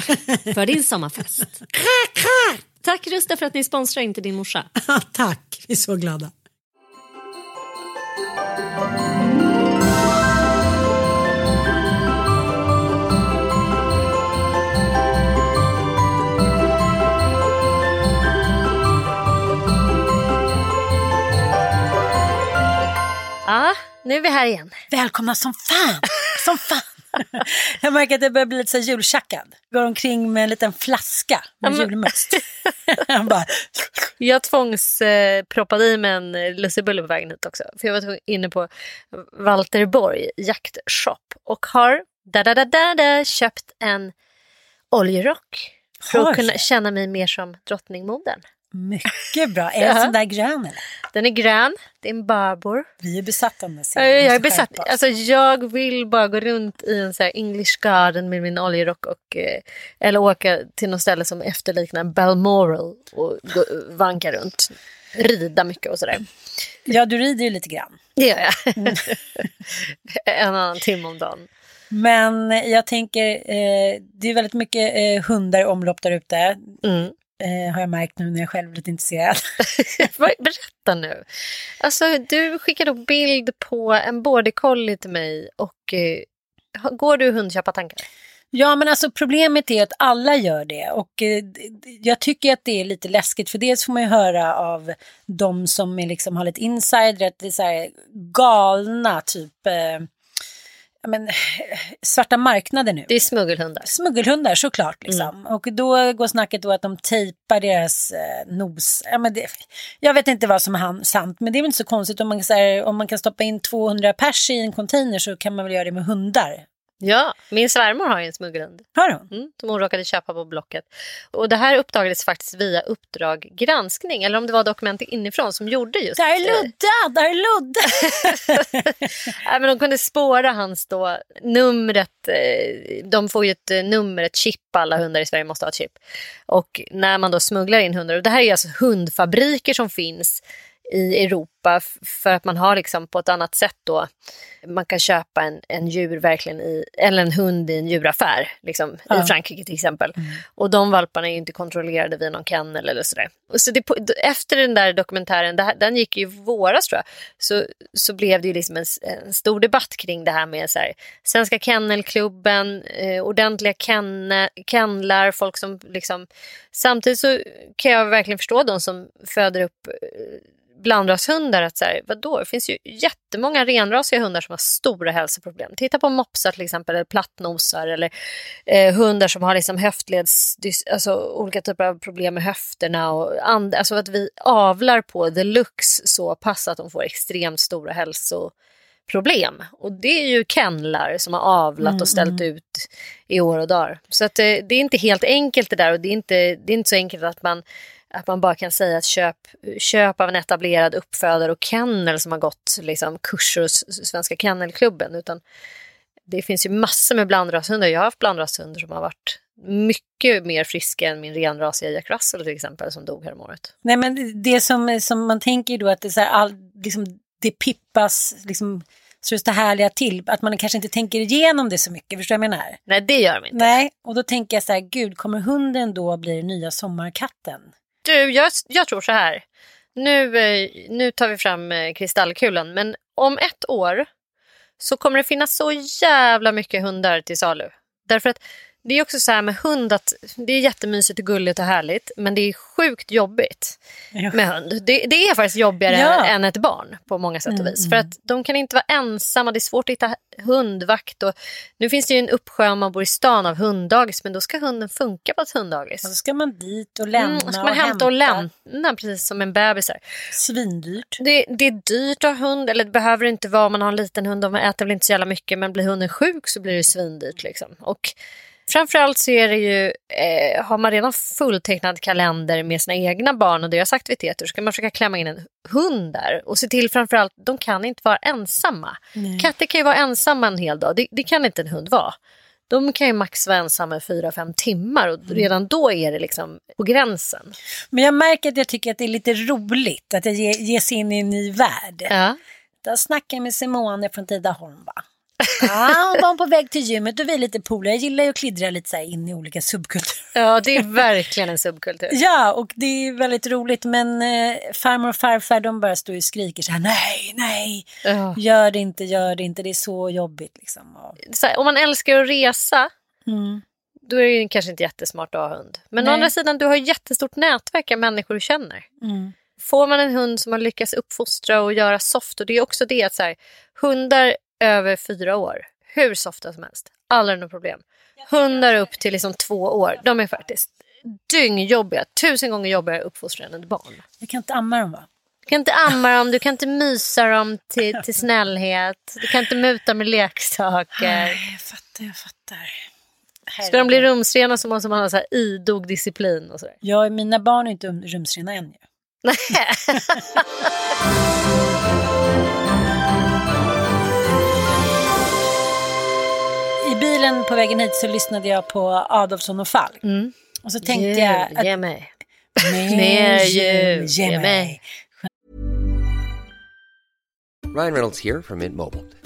för din sommarfest. Tack Rusta för att ni sponsrar inte din morsa. Tack, vi är så glada. Ja, nu är vi här igen. Välkomna som fan! Som fan! Jag märker att jag börjar bli lite så jultjackad. Går omkring med en liten flaska med men- julmust. Jag bara, Jag tvångsproppade i mig en eh, lussebulle på vägen hit också. För jag var inne på Walterborg jaktshop och har da, da, da, da, da, köpt en oljerock. För att kunna känna mig mer som drottningmodern. Mycket bra. Är den sån där grön eller? Den är grön, det är en barbor. Vi är besatta av den Jag, är besatt. Alltså, jag vill bara gå runt i en så här English garden med min oljerock och, eh, eller åka till något ställe som efterliknar Balmoral och gå, vanka runt. Rida mycket och sådär. Ja, du rider ju lite grann. Det gör jag. en annan timme om dagen. Men jag tänker, eh, det är väldigt mycket eh, hundar i omlopp där ute. Mm. Eh, har jag märkt nu när jag själv är lite intresserad. Berätta nu. Alltså, du skickade upp bild på en border collie till mig och eh, går du hundköpartankar? Ja, men alltså problemet är att alla gör det och eh, jag tycker att det är lite läskigt för dels får man ju höra av de som är liksom har lite insider att det är så här galna typ eh, men, svarta marknader nu. Det är smuggelhundar. Smuggelhundar såklart liksom. Och då går snacket då att de tejpar deras eh, nos. Ja, men det, jag vet inte vad som är sant men det är väl inte så konstigt om man, här, om man kan stoppa in 200 pers i en container så kan man väl göra det med hundar. Ja, min svärmor har ju en smuggelhund. Har hon? Mm, som hon råkade köpa på Blocket. Och det här uppdagades faktiskt via Uppdrag granskning, eller om det var Dokument inifrån som gjorde just Där är det. Ludde! Där är Ludde! Nej, men de kunde spåra hans då, numret. Eh, de får ju ett eh, nummer, ett chip. Alla hundar i Sverige måste ha ett chip. Och när man då smugglar in hundar, och det här är alltså hundfabriker som finns i Europa för att man har liksom på ett annat sätt då, man kan köpa en, en djur verkligen i, eller en hund i en djuraffär, liksom, ja. i Frankrike till exempel. Mm. Och de valparna är ju inte kontrollerade via någon kennel eller sådär. Och så det, efter den där dokumentären, det, den gick ju våras tror jag, så, så blev det ju liksom en, en stor debatt kring det här med så här, Svenska Kennelklubben, eh, ordentliga kenne, kennlar, folk som liksom... Samtidigt så kan jag verkligen förstå de som föder upp eh, blandrashundar att så här, vadå, det finns ju jättemånga renrasiga hundar som har stora hälsoproblem. Titta på mopsar till exempel, eller plattnosar eller eh, hundar som har liksom höftleds, alltså olika typer av problem med höfterna. Och and, alltså att vi avlar på the looks så pass att de får extremt stora hälsoproblem. Och det är ju kennlar som har avlat mm, och ställt mm. ut i år och dagar. Så att, eh, det är inte helt enkelt det där och det är inte, det är inte så enkelt att man att man bara kan säga att köp, köp av en etablerad uppfödare och kennel som har gått liksom, kurser hos Svenska Kennelklubben. Utan det finns ju massor med blandrashundar. Jag har haft blandrashundar som har varit mycket mer friska än min renrasiga Jack Russell till exempel som dog häromåret. Nej men det som, som man tänker då att det, så här, all, liksom, det pippas liksom, så det härliga till. Att man kanske inte tänker igenom det så mycket. Förstår du vad jag menar? Nej det gör man inte. Nej och då tänker jag så här, gud kommer hunden då bli den nya sommarkatten? Du, jag, jag tror så här. Nu, eh, nu tar vi fram eh, kristallkulan, men om ett år så kommer det finnas så jävla mycket hundar till salu. Därför att det är också så här med hund att det är jättemysigt och gulligt och härligt men det är sjukt jobbigt ja. med hund. Det, det, är faktiskt jobbigare ja. än ett barn på många sätt och vis. Mm. För att de kan inte vara ensamma, det är svårt att hitta hundvakt. Och, nu finns det ju en uppsjö om man bor i stan av hunddagis men då ska hunden funka på ett hunddagis. Och så ska man dit och lämna mm, och ska man och hämta och lämna precis som en bebis. Svindyrt. Det, det är dyrt att ha hund, eller det behöver inte vara om man har en liten hund man äter väl inte så jävla mycket men blir hunden sjuk så blir det svindyrt. Liksom. Och Framförallt så är det ju, eh, har man redan fulltecknad kalender med sina egna barn och deras aktiviteter så ska man försöka klämma in en hund där och se till framförallt, de kan inte vara ensamma. Nej. Katter kan ju vara ensamma en hel dag, det, det kan inte en hund vara. De kan ju max vara ensamma i fyra, fem timmar och mm. redan då är det liksom på gränsen. Men jag märker att jag tycker att det är lite roligt att jag ger, sig in i en ny värld. Ja. Jag med Simone från Tidaholm. Va? Ja, hon var på väg till gymmet och vi är lite polare. Jag gillar ju att klidra lite så in i olika subkulturer. Ja, det är verkligen en subkultur. ja, och det är väldigt roligt. Men eh, farmor och farfar de bara står och skriker så här, nej, nej, ja. gör det inte, gör det inte, det är så jobbigt. Liksom. Och... Här, om man älskar att resa, mm. då är det kanske inte jättesmart att ha hund. Men nej. å andra sidan, du har ett jättestort nätverk av människor du känner. Mm. Får man en hund som har lyckats uppfostra och göra soft, och det är också det att så här, hundar över fyra år, hur softa som helst, aldrig några problem. Hundar upp till liksom två år, de är faktiskt dyngjobbiga, tusen gånger jobbigare att uppfostra än ett barn. Du kan inte amma dem va? Du kan inte amma dem, du kan inte mysa dem till, till snällhet, du kan inte muta med leksaker. Nej, jag fattar, jag fattar. Ska de bli rumsrena så måste man ha så här idog disciplin och sådär. Ja, mina barn är inte rumsrena än ju. Nej. bilen på vägen hit så lyssnade jag på Adolfsson och Falk. Mm. Och så tänkte ge, jag... Att, ge mig. Mer jul, ge mig. Ryan Reynolds här från Mint Mobile.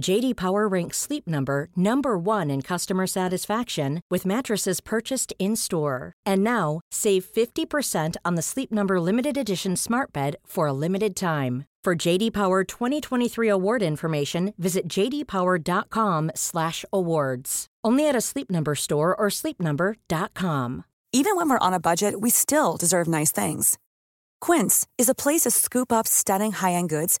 JD Power ranks Sleep Number number 1 in customer satisfaction with mattresses purchased in-store. And now, save 50% on the Sleep Number limited edition smart bed for a limited time. For JD Power 2023 award information, visit jdpower.com/awards. Only at a Sleep Number store or sleepnumber.com. Even when we're on a budget, we still deserve nice things. Quince is a place to scoop up stunning high-end goods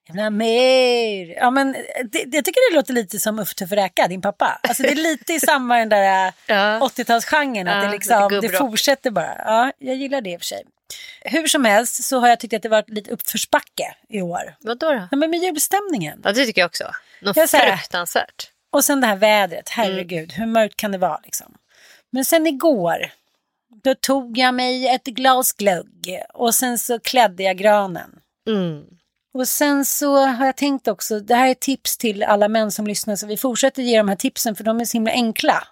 jävla mer. Ja, men det, jag tycker det låter lite som Tuffe Räka, din pappa. Alltså det är lite i samma den där Ja. 80-talsgenren, att Ja, det, liksom, det gubbrock. fortsätter bara. Ja, jag gillar det i och för sig. Hur som helst så har jag tyckt att det varit lite uppförsbacke i år. Vadå då? Ja, men med julstämningen. Ja, det tycker jag också. Något Jag säger- fruktansvärt. Och sen det här vädret, herregud, hur mörkt kan det vara liksom? Men sen igår, då tog jag mig ett glas glögg och sen så klädde jag granen. Mm. Och sen så har jag tänkt också, det här är tips till alla män som lyssnar, så vi fortsätter ge de här tipsen för de är så himla enkla.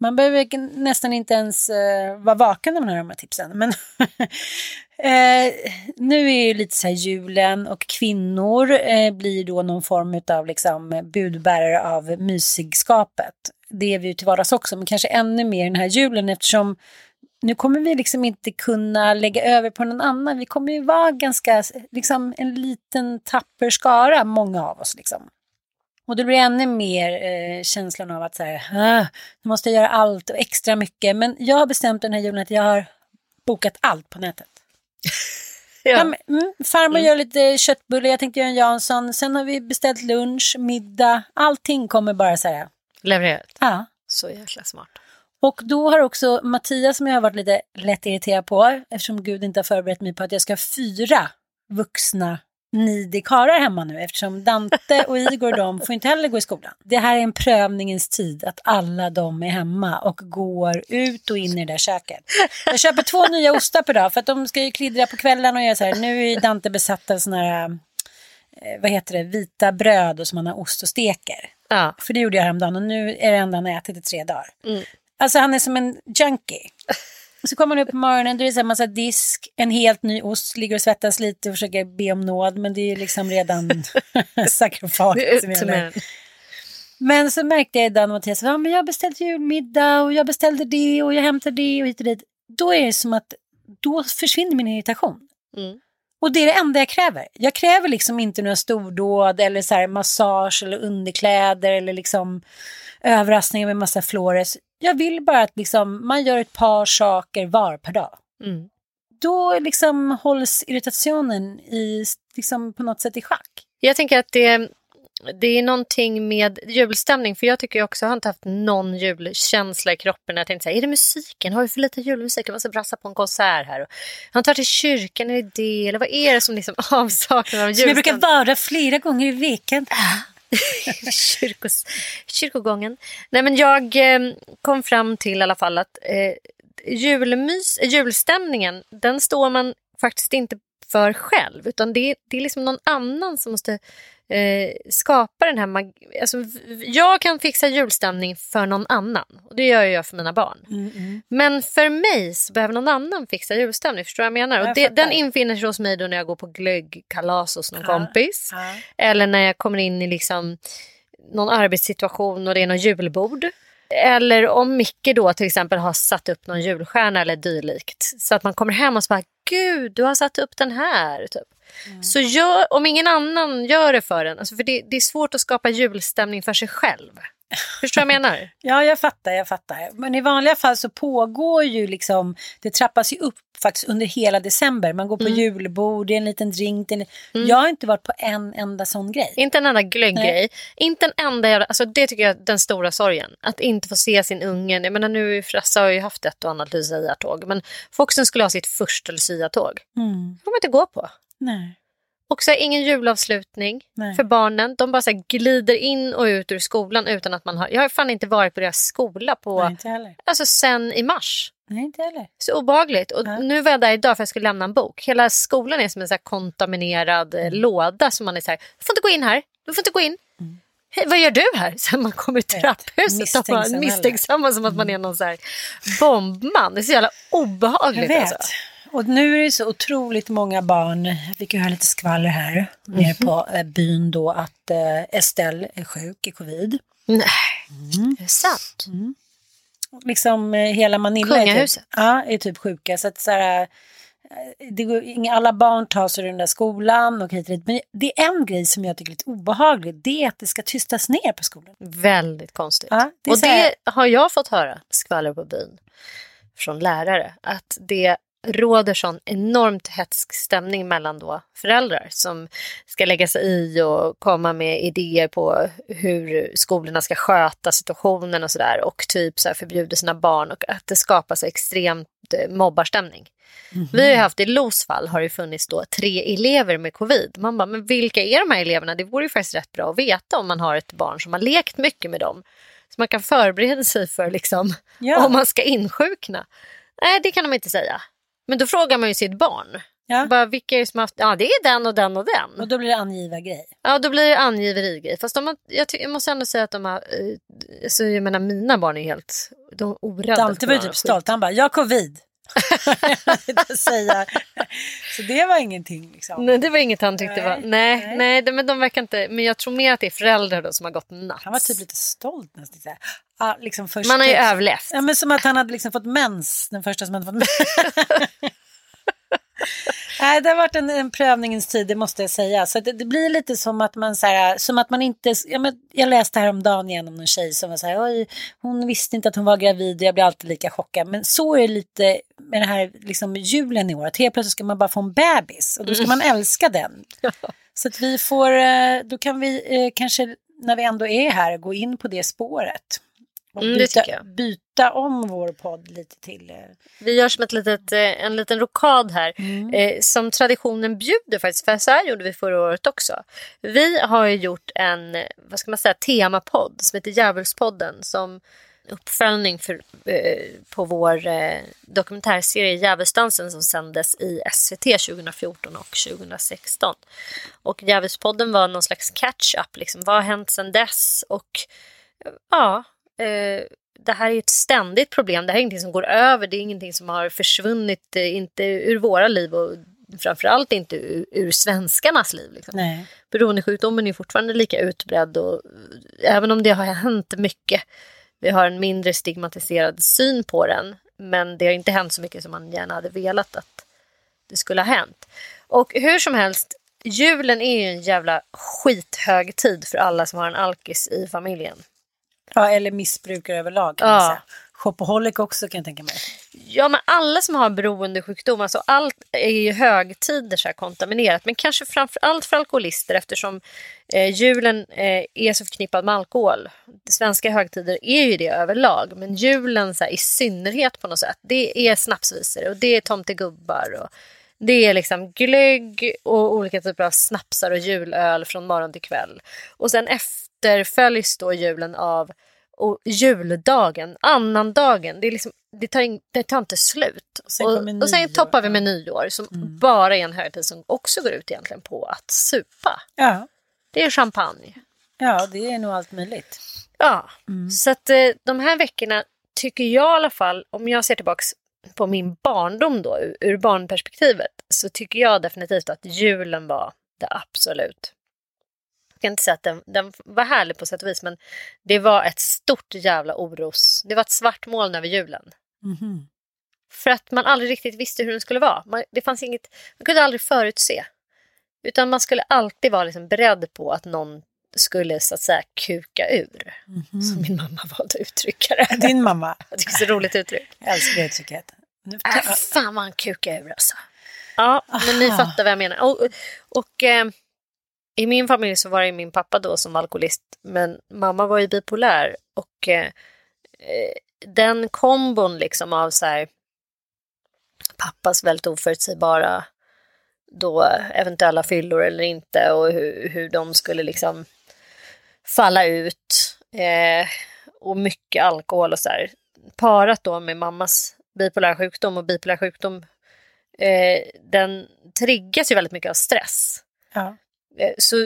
Man behöver nästan inte ens uh, vara vaken när man hör de här tipsen. Men uh, nu är ju lite så här julen och kvinnor uh, blir då någon form av liksom budbärare av mysigskapet. Det är vi ju till vardags också, men kanske ännu mer den här julen eftersom nu kommer vi liksom inte kunna lägga över på någon annan. Vi kommer ju vara ganska, liksom en liten tapper skara, många av oss liksom. Och det blir ännu mer eh, känslan av att så här, ah, nu måste jag göra allt och extra mycket. Men jag har bestämt den här julen att jag har bokat allt på nätet. Ja. mm, farmor gör lite köttbullar, jag tänkte göra en Jansson. Sen har vi beställt lunch, middag, allting kommer bara så här. Levererat. Ja. Så jäkla smart. Och då har också Mattias, som jag har varit lite lätt irriterad på, eftersom Gud inte har förberett mig på att jag ska ha fyra vuxna nidikarar hemma nu, eftersom Dante och Igor de får inte heller gå i skolan. Det här är en prövningens tid, att alla de är hemma och går ut och in i det där köket. Jag köper två nya ostar per dag, för att de ska ju klidra på kvällen och göra så här, nu är Dante besatt av såna här, eh, vad heter det, vita bröd och som man har ost och steker. Ja. För det gjorde jag häromdagen och nu är det enda han har ätit i tre dagar. Alltså han är som en junkie. Och så kommer han upp på morgonen, då är det så här massa disk, en helt ny ost, ligger och svettas lite och försöker be om nåd, men det är ju liksom redan är som gäller. en... Men så märkte jag idag när Mattias ja, men jag har beställt julmiddag och jag beställde det och jag hämtade det och hit och dit. Då är det som att, då försvinner min irritation. Mm. Och det är det enda jag kräver. Jag kräver liksom inte några stordåd eller så massage eller underkläder eller liksom överraskningar med massa flores. Jag vill bara att liksom man gör ett par saker var per dag. Mm. Då liksom hålls irritationen i, liksom på något sätt i schack. Jag tänker att det, det är någonting med julstämning. För jag tycker jag också jag har inte haft någon julkänsla i kroppen. Jag tänkte så här, är det musiken? Har vi för lite julmusik? Jag måste brassa på en konsert här. Och har inte varit i kyrkan, är det det? Eller vad är det som liksom avsaknar av Som jag brukar julstämning? vara flera gånger i veckan. Kyrkos, kyrkogången. Nej, men jag eh, kom fram till i alla fall att eh, julmys, julstämningen, den står man faktiskt inte för själv. Utan det, det är liksom någon annan som måste eh, skapa den här mag- alltså, Jag kan fixa julstämning för någon annan. Och det gör jag för mina barn. Men för mig så behöver någon annan fixa julstämning. Förstår du vad jag menar? Jag Och det, den infinner sig hos mig då när jag går på glöggkalas hos någon kompis. Ja. Eller när jag kommer in i liksom någon arbetssituation och det är någon julbord. Eller om Micke då till exempel har satt upp någon julstjärna eller dylikt. Så att man kommer hem och så bara, gud du har satt upp den här. Typ. Så gör, om ingen annan gör det för en, alltså för det, det är svårt att skapa julstämning för sig själv. Förstår du vad jag menar? Ja, jag fattar, jag fattar. Men i vanliga fall så pågår ju liksom, det trappas ju upp faktiskt under hela december. Man går på Mm. julbord, det är en liten drink. En... Jag har inte varit på en enda sån grej. Inte en enda glögggrej. Inte en enda jävla, alltså det tycker jag är den stora sorgen. Att inte få se sin unge. Jag menar nu Frassa har ju haft ett och annat luciatåg. Men Foxen skulle ha sitt första luciatåg. Mm. Det får man inte gå på. Nej. Och så ingen julavslutning Nej. för barnen. De bara så glider in och ut ur skolan utan att man har... Jag har fan inte varit på deras skola på... Nej, inte heller. Alltså sen i mars. Nej, inte heller. Så obehagligt. Och Ja. nu var jag där idag för jag skulle lämna en bok. Hela skolan är som en så kontaminerad Mm. eh, låda som man är så här, du får inte gå in här, du får inte gå in. Mm. Hej, vad gör du här? Så man kommer i trapphuset och bara misstänksam misstänksamma som att man är någon så bombman. Det är så jävla Jag obehagligt. vet. Alltså. Och nu är det så otroligt många barn, jag fick ju höra lite skvaller här Mhm. nere på eh, byn då att eh, Estelle är sjuk i covid. Nej, Mm. är det sant? Liksom eh, hela Manila är typ, ja, är typ sjuka. Så att så här, det går, alla barn tar sig där skolan och hit och dit. Men det är en grej som jag tycker är lite obehaglig. Det är att det ska tystas ner på skolan. Väldigt konstigt. Ja, det är och här- det har jag fått höra, skvaller på byn, från lärare. Att det råder sån enormt hetsk stämning mellan då föräldrar som ska lägga sig i och komma med idéer på hur skolorna ska sköta situationen och sådär och typ så här förbjuder sina barn och att det skapas extremt eh, mobbarstämning. Vi har ju haft i Los fall har det funnits då tre elever med covid. Man bara, men vilka är de här eleverna? Det vore ju faktiskt rätt bra att veta om man har ett barn som har lekt mycket med dem. Så man kan förbereda sig för liksom, Ja. om man ska insjukna. Nej, det kan de inte säga. Men då frågar man ju sitt barn. Ja. Bara, vilka är det som har haft, ja det är den och den och den. Och då blir det angiva grej. Ja, då blir det angiverigrej. Fast de har, jag, ty- jag måste ändå säga att de har, eh, alltså, jag menar mina barn är helt, de är orädda. Dante var ju typ stolt. Han bara, jag har covid. Säga. Så det var ingenting liksom. Nej, det var inget han tyckte Nej, var... Nej, nej. nej. det- men de verkar inte... Men jag tror mer att det är föräldrar då som har gått nuts. Han var typ lite stolt nästan. Så här. Ja, liksom först Man har ju text- överlevt. Ja, men som att han hade liksom fått mens, den första som hade fått mens. Nej, det har varit en, en prövningens tid, det måste jag säga. Så det, det blir lite som att man, så här, som att man inte... Ja, men jag läste häromdagen igen om någon tjej som var så här, oj, hon visste inte att hon var gravid och jag blir alltid lika chockad. Men så är det lite med den här liksom, julen i år, att helt plötsligt ska man bara få en bebis och då ska man älska den. Så att vi får, eh, då kan vi eh, kanske när vi ändå är här gå in på det spåret. Och Mm, det byta, byta om vår podd lite till... eh, Vi gör som ett litet, eh, en liten rokad här. Mm. Eh, som traditionen bjuder faktiskt. För så här gjorde vi förra året också. Vi har ju gjort en, vad ska man säga, temapodd som heter Djävulspodden. Som uppföljning för, eh, på vår eh, dokumentärserie Djävulsdansen som sändes i SVT 2014 och 2016. Och Djävulspodden var någon slags catch-up. Liksom. Vad har hänt sedan dess? Och ja, eh, det här är ett ständigt problem. Det här är ingenting som går över. Det är ingenting som har försvunnit, eh, inte ur våra liv och framförallt inte ur, ur svenskarnas liv. Liksom. Nej. Beroendesjukdomen är fortfarande lika utbredd och eh, även om det har hänt mycket, vi har en mindre stigmatiserad syn på den, men det har inte hänt så mycket som man gärna hade velat att det skulle ha hänt. Och hur som helst, julen är ju en jävla skithög tid för alla som har en alkis i familjen. Ja, eller missbrukare överlag kan Ja. man säga. Shopaholic också kan jag tänka mig. Ja, men alla som har beroendesjukdom, alltså allt är ju högtider så här kontaminerat. Men kanske framför allt för alkoholister eftersom eh, julen eh, är så förknippad med alkohol. Svenska högtider är ju det överlag, men julen så här, i synnerhet på något sätt. Det är snapsvisor och det är tomtegubbar och det är liksom glögg och olika typer av snapsar och julöl från morgon till kväll. Och sen efterföljs då julen av och juldagen, annandagen, det, är liksom, det, tar in, det tar inte slut. sen och, och sen toppar vi med nyår som bara är en högtid som också går ut egentligen på att supa. Ja, Det är champagne. ja det är nog allt möjligt. Ja, så att eh, de här veckorna tycker jag i alla fall, om jag ser tillbaks på min barndom då, ur barnperspektivet, så tycker jag definitivt att julen var det absolut. Kan inte säga att den, den var härlig på sätt och vis, men det var ett stort jävla oros. Det var ett svart moln över julen. Mhm. För att man aldrig riktigt visste hur den skulle vara. Man, det fanns inget, man kunde aldrig förutse. Utan man skulle alltid vara liksom beredd på att någon skulle så att säga kuka ur. Som min mamma valde att uttrycka det. Din mamma. Jag tycker det är så roligt uttryck. Jag älskar det uttrycket. Nu- Äh, fan vad han kukar ur alltså. Ja, men ni fattar vad jag menar. Och, och eh, i min familj så var det min pappa då som var alkoholist, men mamma var ju bipolär. Och eh, eh, den kombon liksom av så här, pappas väldigt oförutsägbara då eventuella fyllor eller inte och hur, hur de skulle liksom falla ut. Eh, och mycket alkohol och så här. Parat då med mammas bipolär sjukdom och bipolär sjukdom eh, den triggas ju väldigt mycket av stress. Ja. Eh, Så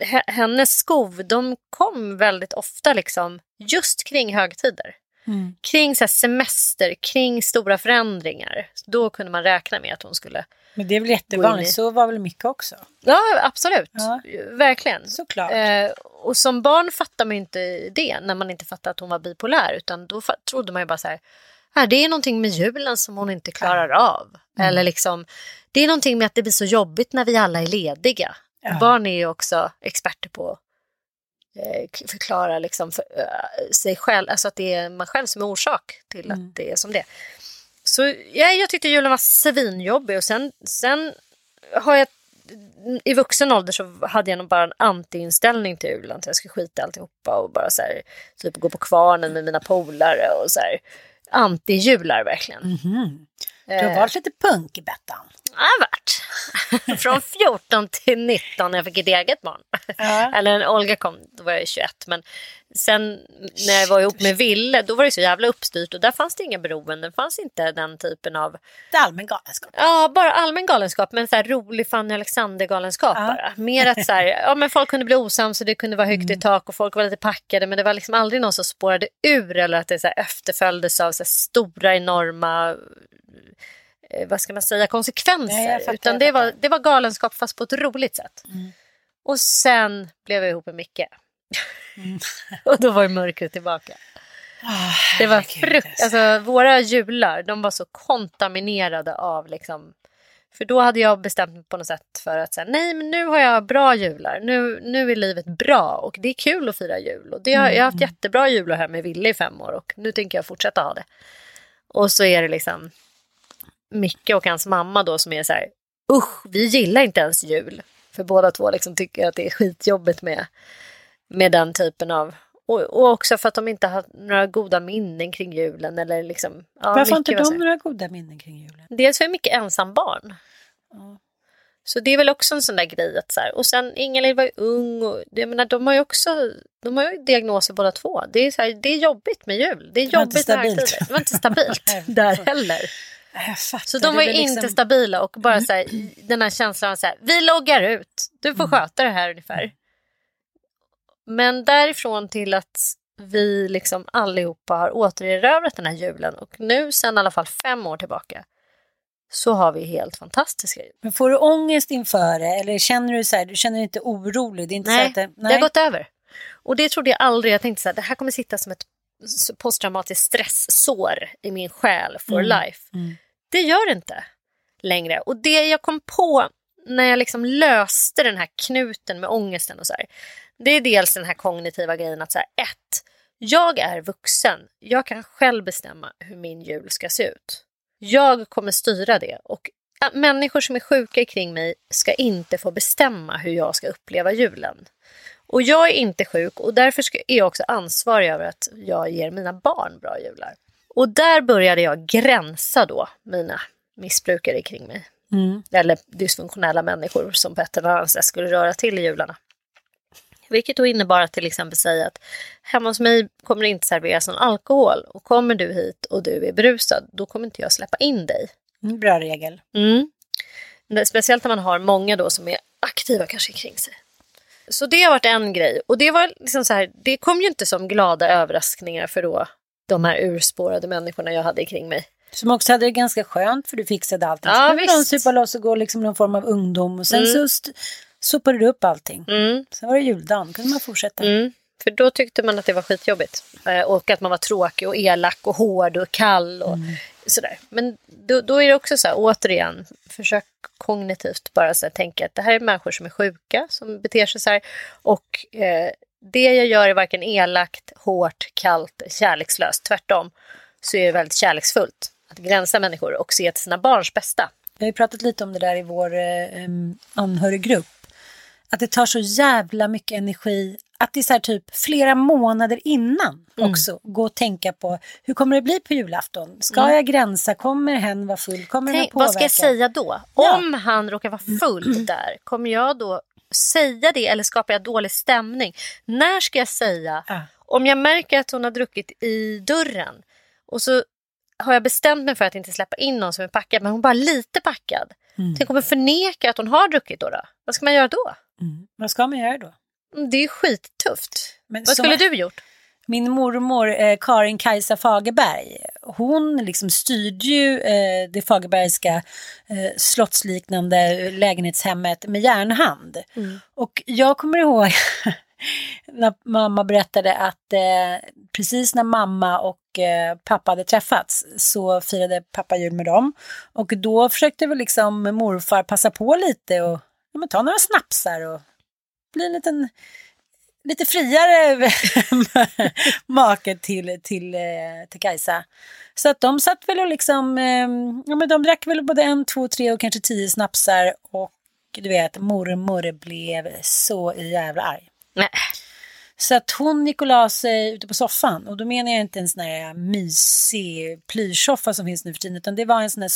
he- hennes skov, de kom väldigt ofta liksom just kring högtider. Mm. Kring så här semester, kring stora förändringar. Då kunde man räkna med att hon skulle... Men det är väl jättevanligt, i- så var väl Micke också. Ja, absolut. Ja. Verkligen. Såklart. Eh, och som barn fattar man ju inte det när man inte fattar att hon var bipolär. Utan då trodde man ju bara så här, "Ah, det är någonting med julen som hon inte klarar av. Mm. Eller liksom, det är någonting med att det blir så jobbigt när vi alla är lediga. Ja. Barn är ju också experter på eh, förklara liksom för, eh, sig själv, alltså att det är man själv som är orsak till Mm. att det är som det. Så ja, jag tyckte julen var svinjobbig och sen, sen har jag i vuxen ålder så hade jag nog bara en anti-inställning till julen. Att jag skulle skita i alltihopa och bara så här, typ gå på kvarnen med mina polare och så här. Anti-jular verkligen. Mhm. Du Eh. har varit lite punkig, Bettan. Har varit. Från 14 till 19 när jag fick ett eget barn. Ja. Eller när Olga kom, då var jag 21. Men sen när jag var ihop med Ville, då var det så jävla uppstyrt och där fanns det inga beroenden. Det fanns inte den typen av Det allmän galenskap. Ja, bara allmän galenskap, men så här rolig Fanny Alexander-galenskap Ja. bara. Mer att så här, ja, men folk kunde bli osams och det kunde vara högt i tak och folk var lite packade, men det var liksom aldrig någon som spårade ur eller att det så här efterföljdes av så här stora, enorma vad ska man säga, konsekvenser. Nej, fattar, Utan det. Mm. var, det var galenskap fast på ett roligt sätt. Och sen blev jag ihop med Micke. Mm. och då var mörkret tillbaka. Det var frukt, alltså våra jular, de var så kontaminerade av liksom för då hade jag bestämt mig på något sätt för att säga nej men nu har jag bra jular, nu, nu är livet bra och det är kul att fira jul. Och det har, jag har haft jättebra jular här med Ville i fem år och nu tänker jag fortsätta ha det. Och så är det liksom Micke och hans mamma då som är så här, usch vi gillar inte ens jul. För båda två liksom tycker att det är skitjobbigt med, med den typen av och, och också för att de inte har några goda minnen kring julen. Eller liksom, ja, Varför har inte de några goda minnen kring julen? Dels för mycket ensam barn. Så det är väl också en sån där grej att så här, och sen Ingalill var ju ung och jag menar, de har ju också de har ju diagnoser båda två. Det är, så här, det är jobbigt med jul. Det är Det jobbigt med högtider. Det var inte stabilt där heller. Så de var väl inte liksom- stabila och bara så här, den här känslan av så här, vi loggar ut, du får sköta det här ungefär. Men därifrån till att vi liksom allihopa har återerövrat den här julen och nu sedan i alla fall fem år tillbaka så har vi helt fantastiska jul. Men får du ångest inför det eller känner du så här, du känner dig inte orolig? Det är inte så Nej, att det, det har gått över. Och det trodde jag aldrig. Jag tänkte så här, det här kommer sitta som ett posttraumatiskt stresssår i min själ for life. Det gör det inte längre. Och det jag kom på när jag liksom löste den här knuten med ångesten och så här. Det är dels den här kognitiva grejen att så här, ett, jag är vuxen. Jag kan själv bestämma hur min jul ska se ut. Jag kommer styra det och människor som är sjuka kring mig ska inte få bestämma hur jag ska uppleva julen. Och jag är inte sjuk och därför är jag också ansvarig över att jag ger mina barn bra jular. Och där började jag gränsa då mina missbrukare kring mig. Eller dysfunktionella människor som på ett eller annat sätt skulle röra till i jularna. Vilket då innebar att till exempel säga att hemma hos mig kommer det inte serveras någon alkohol. Och kommer du hit och du är berusad, då kommer inte jag släppa in dig. Mm, Bra regel. Mm. Speciellt när man har många då som är aktiva kanske kring sig. Så det har varit en grej. Och det var liksom så här, det kom ju inte som glada överraskningar för då de här urspårade människorna jag hade kring mig. Som också hade det ganska skönt för du fixade allting. Ja, så kunde de visst. supa loss och gå liksom någon form av ungdom och sen Mm. så sopade du upp allting. Mm. Sen var det juldagen, kunde man fortsätta. Mm. För då tyckte man att det var skitjobbigt. Eh, och att man var tråkig och elak och hård och kall och sådär. Men då, då är det också så här, återigen, försök kognitivt bara så här, tänka att det här är människor som är sjuka, som beter sig så här. Och eh, det jag gör är varken elakt, hårt, kallt, kärlekslöst. Tvärtom så är det väldigt kärleksfullt att gränsa människor och se till sina barns bästa. Vi har ju pratat lite om det där i vår eh, anhöriggrupp. Att det tar så jävla mycket energi. Att det är så här typ flera månader innan också. Gå och tänka på hur kommer det bli på julafton? Ska jag gränsa? Kommer hen vara full? Kommer den Tänk, vad ska jag säga då? Ja. Om han råkar vara full där, kommer jag då säga det eller skapar jag dålig stämning? När ska jag säga? Ja. Om jag märker att hon har druckit i dörren och så har jag bestämt mig för att inte släppa in någon som är packad, men hon är bara lite packad. Tänk om jag förnekar att hon har druckit då? då? Vad ska man göra då? Mm. Vad ska man göra då? Mm, Det är skittufft. Men Vad skulle du gjort? Min mormor eh, Karin Kajsa Fagerberg, hon liksom styrde ju eh, det Fagerbergska eh, slottsliknande lägenhetshemmet med järnhand. Och jag kommer ihåg när mamma berättade att eh, precis när mamma och eh, pappa hade träffats så firade pappa jul med dem. Och då försökte väl liksom morfar passa på lite och ja, ta några snapsar och bli en liten lite friare make till, till, eh, till Kajsa. Så att de satt väl och liksom, eh, ja men de drack väl både en, två, tre och kanske tio snapsar och du vet mormor blev så jävla arg. Nej. Så att hon gick och la sig ute på soffan och då menar jag inte en sån här mysig plyschsoffa som finns nu för tiden utan det var en sån här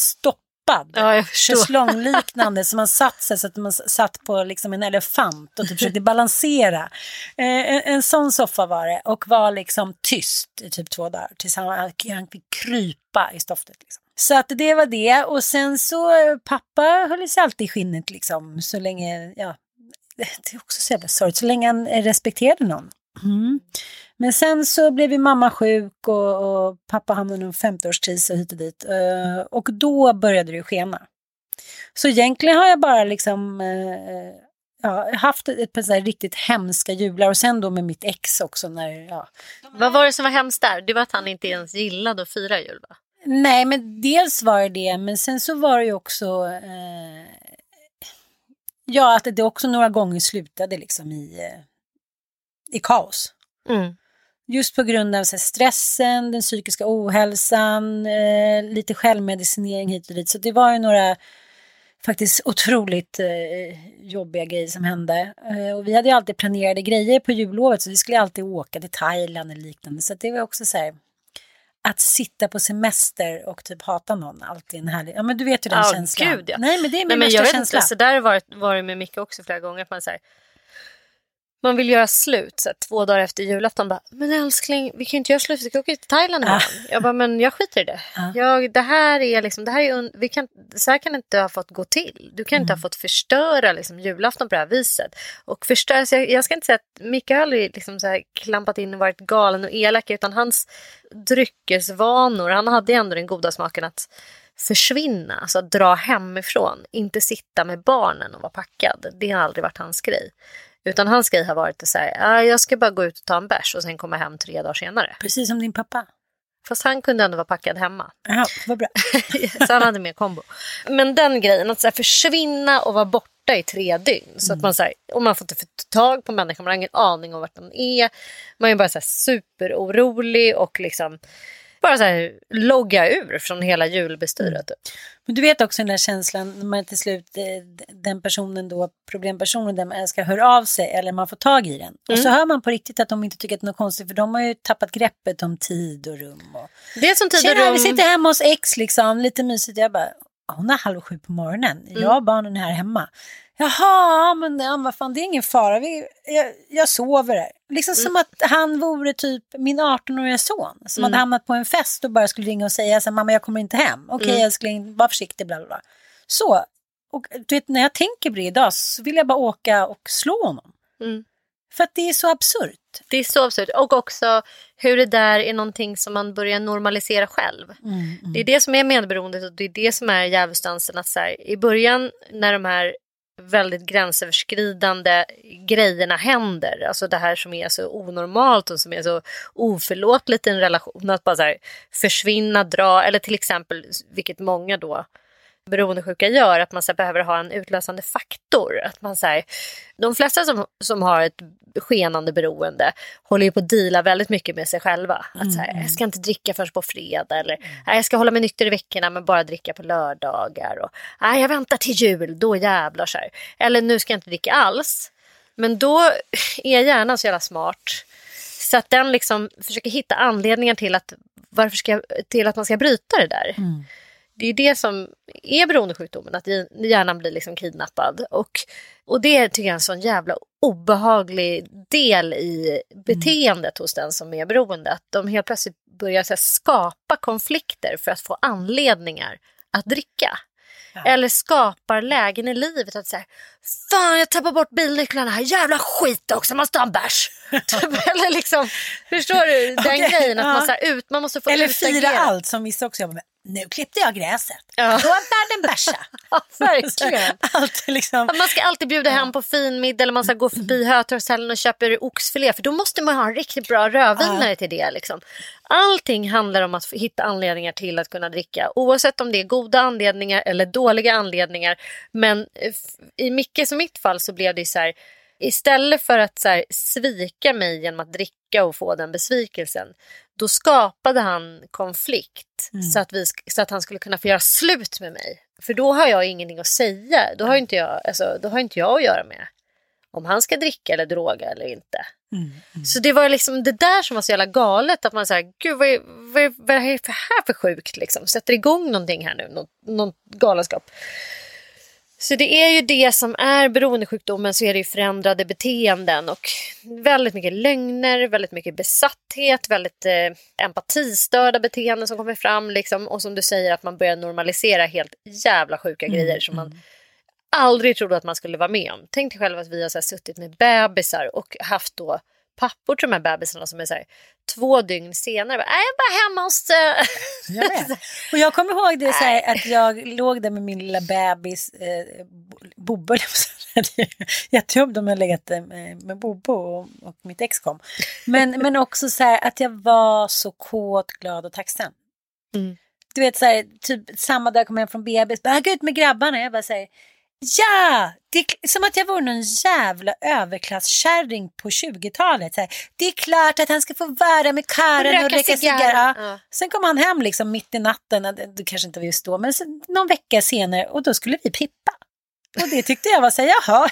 stoppad Ja, schäslongliknande som man satt sig så att man satt på liksom en elefant och typ försökte balansera. Eh, en, en sån soffa var det och var liksom tyst i typ två dagar tills han, han fick krypa i stoftet. Liksom. Så att det var det och sen så eh, pappa höll sig alltid i skinnet liksom så länge, ja det är också så jävla sorgligt, så länge han respekterade någon. Mm. Men sen så blev ju mamma sjuk och, och pappa hamnade i en 50-årskris och hit och dit. Eh, och då började det ju skena. Så egentligen har jag bara liksom eh, ja, haft ett par så riktigt hemska jular och sen då med mitt ex också när, ja. Vad var det som var hemskt där? Det var att han inte ens gillade att fira jul va? Nej, men dels var det det, men sen så var det ju också eh, ja, att det också några gånger slutade liksom i, eh, i kaos. Mm. Just på grund av här, stressen, den psykiska ohälsan, eh, lite självmedicinering hit och dit. Så det var ju några faktiskt otroligt eh, jobbiga grejer som hände. Eh, och vi hade ju alltid planerade grejer på jullovet så vi skulle alltid åka till Thailand eller liknande. Så det var också så här, att sitta på semester och typ hata någon, alltid en härlig, ja men du vet ju den Ja, känslan. gud, ja. Nej men det är min Nej, men jag vet känsla. inte, så där har varit, varit med Micke också flera gånger. Att man, här, man vill göra slut så här, två dagar efter julafton. Bara, men älskling, vi kan ju inte göra slut, vi ska åka till Thailand imorgon. Jag bara, men jag skiter i det. Jag, det här är liksom, det här är, vi kan, så här kan det inte ha fått gå till. Du kan inte Mm. ha fått förstöra liksom, julafton på det här viset. Och förstöra, så jag, jag ska inte säga att Micke har aldrig liksom, så här, klampat in och varit galen och elak, utan hans dryckesvanor, han hade ändå den goda smaken att försvinna, alltså att dra hemifrån, inte sitta med barnen och vara packad. Det har aldrig varit hans grej. Utan hans grej har varit att säga, ah, jag ska bara gå ut och ta en bärs och sen komma hem tre dagar senare. Precis som din pappa. Fast han kunde ändå vara packad hemma. Jaha, vad bra. så han hade mer kombo. Men den grejen, att så här, försvinna och vara borta i tre dygn. Så att man, så här, och man får inte få tag på människan, man har ingen aning om vart man är. Man är bara så här, superorolig och liksom bara så här, logga ur från hela julbestyret. typ. Men du vet också den där känslan när man till slut, eh, den personen då, problempersonen, den man älskar, hör av sig eller man får tag i den. Och så hör man på riktigt att de inte tycker att det är något konstigt för de har ju tappat greppet om tid och rum. Och... Det är som tid och Tjena, rum. vi sitter hemma hos ex liksom, lite mysigt. Jag bara, hon är halv sju på morgonen, jag och barnen är här hemma. Jaha, men ja, vad fan, det är ingen fara, vi, jag, jag sover här. Liksom som att han vore typ min 18-åriga son som hade hamnat på en fest och bara skulle ringa och säga så mamma jag kommer inte hem. Okej älskling, var försiktig, bla bla bla. Så, och du vet när jag tänker på det idag så vill jag bara åka och slå honom. Mm. För att det är så absurt. Det är så absurt. Och också hur det där är någonting som man börjar normalisera själv. Det är det som är medberoendet och det är det som är djävulsdansen. Att så här, I början när de här väldigt gränsöverskridande grejerna händer, alltså det här som är så onormalt och som är så oförlåtligt i en relation, att bara så här, försvinna, dra, eller till exempel, vilket många då beroendesjuka gör, att man så här, behöver ha en utlösande faktor. Att man, så här, de flesta som, som har ett skenande beroende håller ju på att deala väldigt mycket med sig själva. Att så här, jag ska inte dricka först på fredag eller nej, jag ska hålla mig nykter i veckorna men bara dricka på lördagar. Och, jag väntar till jul, då jävlar så här. Eller nu ska jag inte dricka alls. Men då är hjärnan så jävla smart. Så att den liksom försöker hitta anledningar till att, varför ska, till att man ska bryta det där. Det är det som är beroendesjukdomen, att hjärnan blir liksom kidnappad. Och, och det tycker jag är en sån jävla obehaglig del i beteendet hos den som är beroende. Att de helt plötsligt börjar här, skapa konflikter för att få anledningar att dricka. Eller skapar lägen i livet att säga Fan jag tappar bort bilnycklarna här, jävla skit också, man måste ha en bärs. Typ, Eller liksom, förstår du den Okej, grejen att ja. man, så här, ut, man måste få Eller utagera. fira allt som vissa också jobbar med. Nu klippte jag gräset. Ja. Då var världen bärsa. Ja, verkligen. Allt är liksom. Man ska alltid bjuda hem på fin middag eller man ska gå förbi Hötorgshällen och köpa oxfilé för då måste man ha en riktigt bra rödvinare till det. Liksom. Allting handlar om att hitta anledningar till att kunna dricka oavsett om det är goda anledningar eller dåliga anledningar. Men eh, i Mickes och mitt fall så blev det så här istället för att så här, svika mig genom att dricka och få den besvikelsen då skapade han konflikt så, att vi, så att han skulle kunna få göra slut med mig. För då har jag ingenting att säga. Då har inte jag, alltså, då har inte jag att göra med om han ska dricka eller droga eller inte. Så det var liksom det där som var så jävla galet. Att man säger, gud vad är, vad, är, vad är det här för sjukt liksom? Sätter igång någonting här nu, någon, någon galenskap. Så det är ju det som är beroendesjukdomen så är det ju förändrade beteenden och väldigt mycket lögner, väldigt mycket besatthet, väldigt eh, empatistörda beteenden som kommer fram liksom. och som du säger att man börjar normalisera helt jävla sjuka grejer som man aldrig trodde att man skulle vara med om. Tänk dig själv att vi har så här suttit med bebisar och haft då pappor till de här bebisarna som är så här, två dygn senare. bara, "Nej, Jag är bara hemma hos... eh." Jag. Och jag kommer ihåg det så här, att jag låg där med min lilla bebis, eh, jag säga. Jättejobbigt om jag legat med, med Bobbe och, och mitt ex kom. Men, men också så här att jag var så kåt, glad och tacksam. Mm. Du vet så här, typ samma dag kom jag hem från bebis, bara gå ut med grabbarna. Jag bara säger Ja! Det är som att jag vore någon jävla överklasskärring på 20-talet. Så här, Det är klart att han ska få vara med Karen och Röka cigarr. cigarr. Ja. Ja. Sen kom han hem liksom mitt i natten, det kanske inte var just då, men sen, någon vecka senare och då skulle vi pippa. Och det tyckte jag var så här, jaha,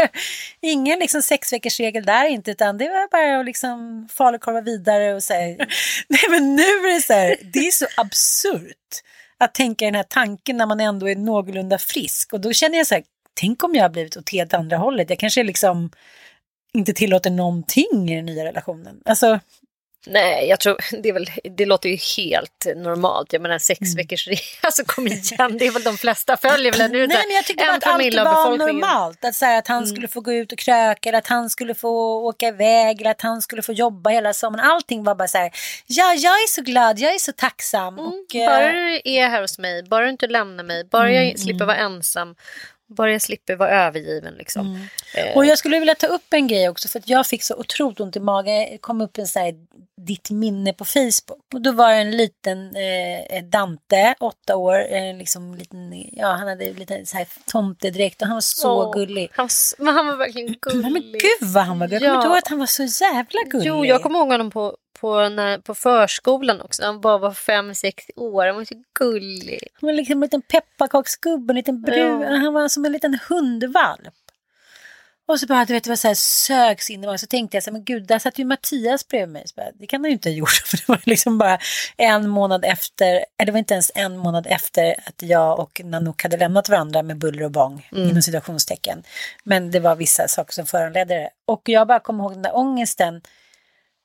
ingen liksom sex veckors regel där inte, utan det var bara att liksom falukorva vidare och säga, nej men nu är det så här, det är så absurt att tänka den här tanken när man ändå är någorlunda frisk. Och då känner jag så här, tänk om jag har blivit åt helt andra hållet, jag kanske liksom inte tillåter någonting i den nya relationen. Alltså, Nej, jag tror det, är väl, det låter ju helt normalt. Jag menar sex veckors resa, alltså kom igen, det är väl de flesta följer väl nu. Nej, men jag tyckte bara att allt var normalt. Att, säga att han skulle få gå ut och kröka, eller att han skulle få åka iväg, eller att han skulle få jobba hela sommaren. Allting var bara så här, ja, jag är så glad, jag är så tacksam. och, eh, Bara du är här hos mig, bara du inte lämnar mig, bara jag slipper vara ensam, bara jag slipper vara övergiven. Liksom. Eh, Och jag skulle vilja ta upp en grej också för att jag fick så otroligt ont i magen. Det kom upp en så här, ditt minne på Facebook. Och då var det en liten eh, Dante, åtta år, eh, liksom liten, ja han hade lite så här tomtedräkt och han var så åh, gullig. Han, men han var verkligen gullig. Men gud vad han var gullig. Jag kommer inte ihåg att han var så jävla gullig. Jo, jag kommer ihåg honom på, på, när, på förskolan också. Han bara var fem, sex år. Han var så gullig. Han var liksom en liten pepparkaksgubbe, en liten brun. Ja. Han var som en liten hundvalp. Och så bara, du vet, det var så här sögs in i magen. Så tänkte jag så här, men gud, där satt ju Mattias bredvid mig. Så bara, det kan han ju inte ha gjort. För det var liksom bara en månad efter, eller det var inte ens en månad efter att jag och Nanook hade lämnat varandra med buller och bång, inom situationstecken. Men det var vissa saker som föranledde det. Och jag bara kommer ihåg den där ångesten.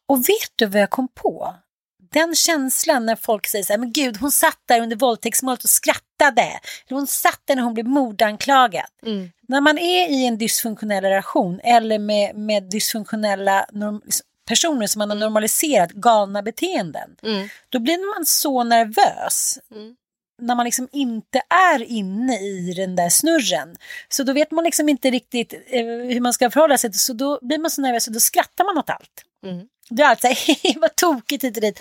Och vet du vad jag kom på? Den känslan när folk säger så här, men gud, hon satt där under våldtäktsmålet och skrattade. Eller hon satt där när hon blev mordanklagad. När man är i en dysfunktionell relation eller med, med dysfunktionella norm- personer som man har normaliserat galna beteenden. Då blir man så nervös. När man liksom inte är inne i den där snurren. Så då vet man liksom inte riktigt eh, hur man ska förhålla sig. Så då blir man så nervös och då skrattar man åt allt. Det är allt så här, vad tokigt hit och dit.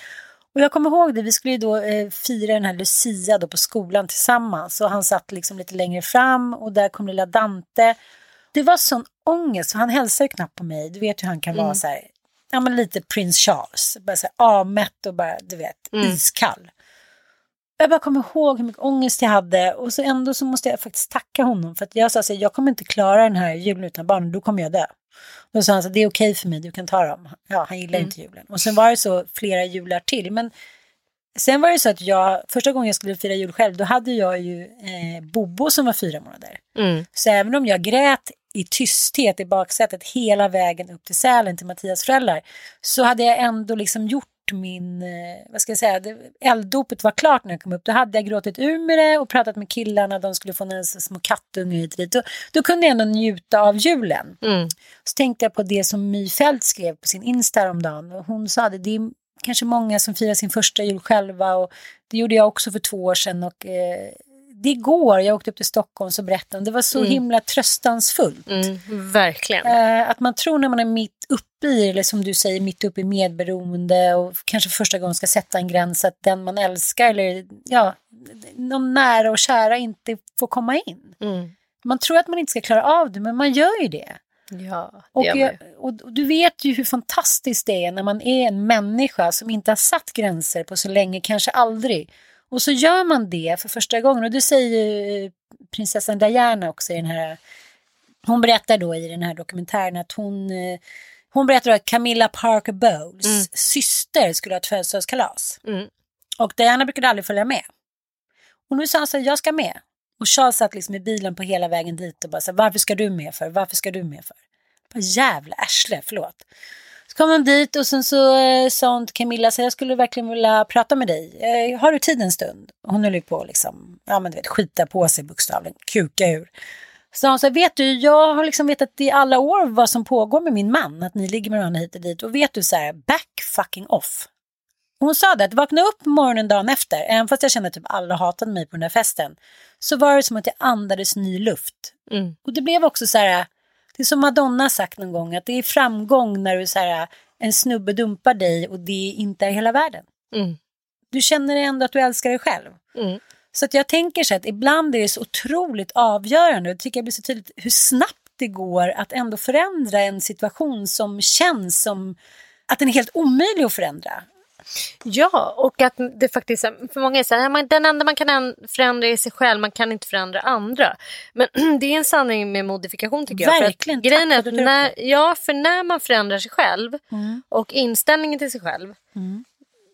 Och jag kommer ihåg det, vi skulle ju då eh, fira den här Lucia då på skolan tillsammans. Och han satt liksom lite längre fram och där kom lilla Dante. Det var sån ångest, för han hälsade ju knappt på mig. Du vet hur han kan Mm. vara så här, ja men lite prins Charles. Bara så här avmätt och bara, du vet, Mm. iskall. Jag bara kommer ihåg hur mycket ångest jag hade och så ändå så måste jag faktiskt tacka honom för att jag sa så här, jag kommer inte klara den här julen utan barnen, då kommer jag dö. Då sa han så det är okej för mig, du kan ta dem. Ja, han gillar inte julen. Och sen var det så flera jular till. Men sen var det så att jag, första gången jag skulle fira jul själv, då hade jag ju eh, Bobo som var fyra månader. Mm. Så även om jag grät i tysthet i baksätet hela vägen upp till Sälen till Mattias föräldrar så hade jag ändå liksom gjort min, eh, vad ska jag säga, det, elddopet var klart när jag kom upp. Då hade jag gråtit ur med det och pratat med killarna, de skulle få några små kattungar hit och dit. Då, då kunde jag ändå njuta av julen. Mm. Så tänkte jag på det som My Fält skrev på sin Insta häromdagen. Hon sa det, det är kanske många som firar sin första jul själva och det gjorde jag också för två år sedan. Och, eh, det går, jag åkte upp till Stockholm så berättade hon, det var så himla tröstansfullt. Mm, verkligen. Eh, att man tror när man är mitt uppe i, eller som du säger, mitt uppe i medberoende och kanske första gången ska sätta en gräns att den man älskar eller ja, någon nära och kära inte får komma in. Mm. Man tror att man inte ska klara av det, men man gör ju det. Ja, Och, jag, och du vet ju hur fantastiskt det är när man är en människa som inte har satt gränser på så länge, kanske aldrig. Och så gör man det för första gången. Och det säger ju prinsessan Diana också i den här... Hon berättar då i den här dokumentären att hon... eh, Hon berättar att Camilla Parker Bowles syster skulle ha ett födelsedagskalas. Mm. Och Diana brukade aldrig följa med. Och nu sa han så här, jag ska med. Och Charles satt liksom i bilen på hela vägen dit och bara så här, varför ska du med för? Varför ska du med för? Bara, jävla arsle, förlåt. Kom han dit och sen så eh, sa hon till Camilla, så jag skulle verkligen vilja prata med dig. Eh, har du tid en stund? Hon höll ju på liksom, ja men du vet, skita på sig bokstavligen, kuka ur. Så hon sa, vet du, jag har liksom vetat i alla år vad som pågår med min man, att ni ligger med varandra hit och dit. Och vet du så här, back fucking off. Hon sa det, att vakna upp morgonen dagen efter, även fast jag kände att typ alla hatade mig på den där festen, så var det som att jag andades ny luft. Mm. Och det blev också så här, det är som Madonna sagt någon gång, att det är framgång när du så här, en snubbe dumpar dig och det inte är hela världen. Mm. Du känner ändå att du älskar dig själv. Mm. Så att jag tänker så att ibland är det så otroligt avgörande, jag tycker jag blir så tydligt hur snabbt det går att ändå förändra en situation som känns som att den är helt omöjlig att förändra. Ja, och att det faktiskt för många är så här, "Ja, man- den enda man kan förändra är sig själv, man kan inte förändra andra. Men det är en sanning med modifikation tycker jag. Verkligen, För att grejen är att när, ja, för när man förändrar sig själv och inställningen till sig själv,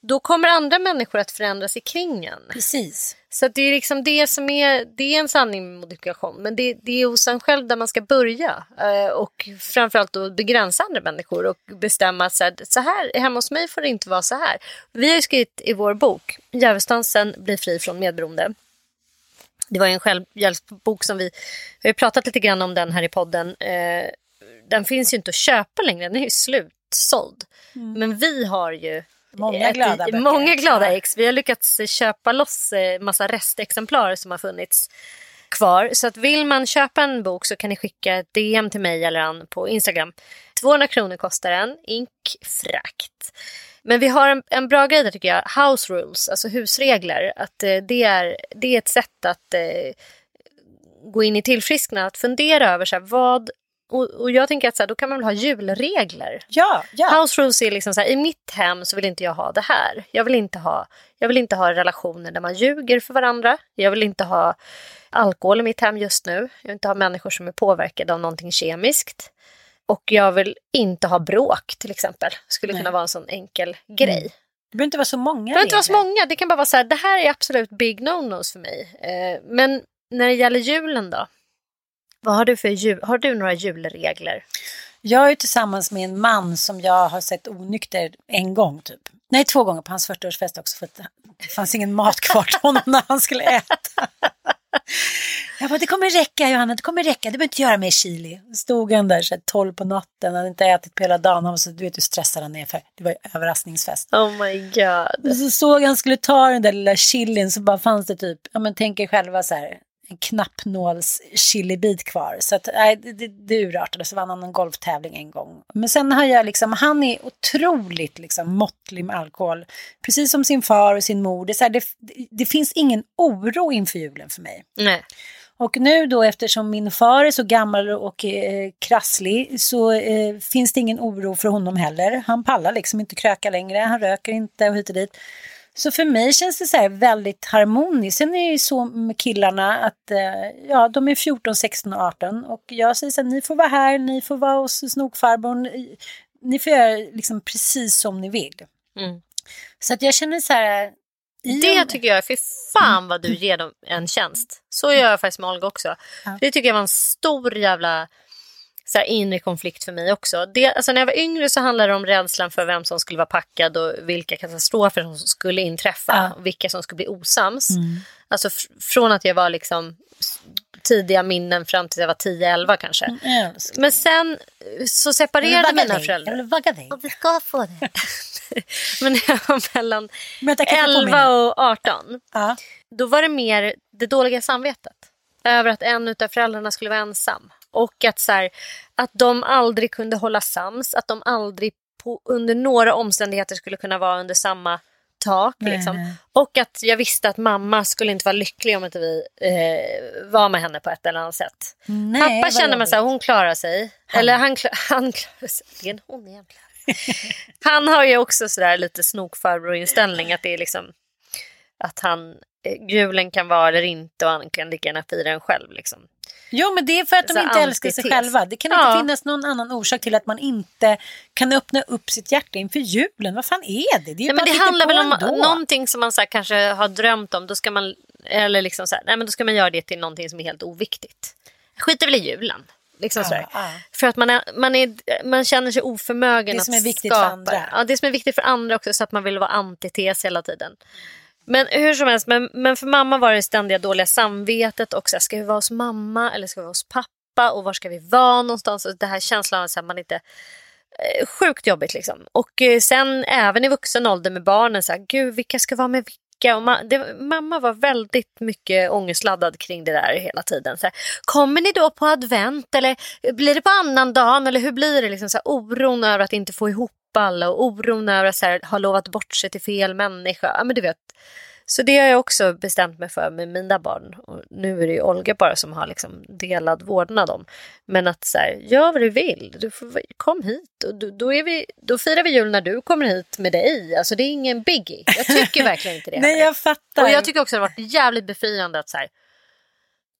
då kommer andra människor att förändra sig kring en. Precis. Så det är liksom det som är, det är en sanning med modifikation. Men det, det är hos en själv där man ska börja. Eh, och framförallt då begränsa andra människor och bestämma att så här, så här, hemma hos mig får det inte vara så här. Vi har ju skrivit i vår bok, Djävulsdansen blir fri från medberoende. Det var ju en självhjälpsbok som vi, vi har pratat lite grann om den här i podden. Eh, den finns ju inte att köpa längre, den är ju slutsåld. Men vi har ju Många glada böcker. Många glada ex. Vi har lyckats köpa loss eh, massa restexemplar som har funnits kvar. Så att vill man köpa en bok så kan ni skicka ett DM till mig eller Ann på Instagram. 200 kronor kostar den, ink frakt. Men vi har en, en bra grej där tycker jag, house rules, alltså husregler. Att eh, det, är, det är ett sätt att eh, gå in i tillfrisknande, att fundera över så här, vad... Och, och jag tänker att så här, då kan man väl ha julregler. Ja, ja. House rules är liksom så här, i mitt hem så vill inte jag ha det här. Jag vill inte ha, jag vill inte ha relationer där man ljuger för varandra. Jag vill inte ha alkohol i mitt hem just nu. Jag vill inte ha människor som är påverkade av någonting kemiskt. Och jag vill inte ha bråk till exempel. Skulle kunna vara en sån enkel grej. Det behöver inte vara så många Det behöver inte vara så många. Det kan bara vara så här, det här är absolut big no-nos för mig. Eh, men när det gäller julen då? Vad har du för jul? Har du några julregler? Jag är tillsammans med en man som jag har sett onykter en gång typ. Nej, två gånger på hans 40-årsfest också för att det fanns ingen mat kvar till honom när han skulle äta. Jag bara, det kommer räcka Johanna, det kommer räcka, du behöver inte göra mer chili. Stod han där så här, 12 på natten, han hade inte ätit på hela dagen, han var så, du vet hur stressad han är för det var överraskningsfest. Oh my god. Och så såg han skulle ta den där lilla chilin så bara fanns det typ, ja men tänk er själva så här, en knappnåls chilibit kvar. Så att, nej, det, det, urartade, så vann han en golftävling en gång. Men sen har jag liksom, han är otroligt liksom måttlig med alkohol. Precis som sin far och sin mor. Det, här, det, det finns ingen oro inför julen för mig. Nej. Och nu då eftersom min far är så gammal och eh, krasslig så eh, finns det ingen oro för honom heller. Han pallar liksom inte kröka längre, han röker inte och hit och dit. Så för mig känns det så här väldigt harmoniskt. Sen är det ju så med killarna att eh, ja, de är 14, 16 och 18 och jag säger så här, ni får vara här, ni får vara hos snokfarbrorn, ni får göra liksom precis som ni vill. Mm. Så att jag känner så här, Det tycker jag, fy fan vad du ger dem en tjänst. Så gör jag faktiskt med Olga också. Det tycker jag var en stor jävla så här, inre konflikt för mig också. Det, alltså, när jag var yngre så handlade det om rädslan för vem som skulle vara packad och vilka katastrofer som skulle inträffa. Ja. Och vilka som skulle bli osams. Mm. Alltså från att jag var liksom tidiga minnen fram till jag var 10-11 kanske. Älskar Men sen så separerade mina dig, föräldrar. Jag vill vagga dig. Vi ska få det. Men när jag var mellan få 11 påminna? och 18 Ja. då var det mer det dåliga samvetet. Över att en av föräldrarna skulle vara ensam. Och att, så här, att de aldrig kunde hålla sams. Att de aldrig på, under några omständigheter skulle kunna vara under samma tak. Liksom. Och att jag visste att mamma skulle inte vara lycklig om inte vi eh, var med henne på ett eller annat sätt. Nej, Pappa känner man så här, hon klarar sig. Eller han, han klarar sig. Det är en hon egentligen. han har ju också sådär lite snokfarbror-inställning. Att det är liksom att han, julen kan vara eller inte och han kan lika gärna fira den själv. Liksom. Jo, men det är för att de Så inte älskar sig själva. Det kan Ja. inte finnas någon annan orsak till att man inte kan öppna upp sitt hjärta inför julen. Vad fan är det? Det är Nej, men det handlar väl om ändå. någonting som man så här, kanske har drömt om. Då ska man, eller liksom så här, nej, men då ska man göra det till någonting som är helt oviktigt. Skiter väl i julen. Liksom Ja, ja. För att man, är, man, är, man känner sig oförmögen Det att som är viktigt för skapa. andra. Ja, det som är viktigt för andra också så att man vill vara antites hela tiden. Men hur som helst, men, men för mamma var det ständiga dåliga samvetet också. Ska vi vara hos mamma eller ska vi vara hos pappa? Och var ska vi vara någonstans? Och det här känslan av att man inte... Eh, sjukt jobbigt liksom. Och eh, sen även i vuxen ålder med barnen, så här, gud vilka ska vara med vilka? Och ma- det, mamma var väldigt mycket ångestladdad kring det där hela tiden. Så här, Kommer ni då på advent eller blir det på annan dagen eller hur blir det? Liksom, så här, oron över att inte få ihop alla och oron över att så här, ha lovat bort sig till fel människa. Ja, men du vet. Så det har jag också bestämt mig för med mina barn. Och nu är det ju Olga bara som har liksom delad vårdnad om. Men att så här, gör vad du vill. Du får, kom hit. Och då, då, är vi, då firar vi jul när du kommer hit med dig. Alltså det är ingen biggie. Jag tycker verkligen inte det. Nej, jag fattar. Och jag tycker också det har varit jävligt befriande att så här,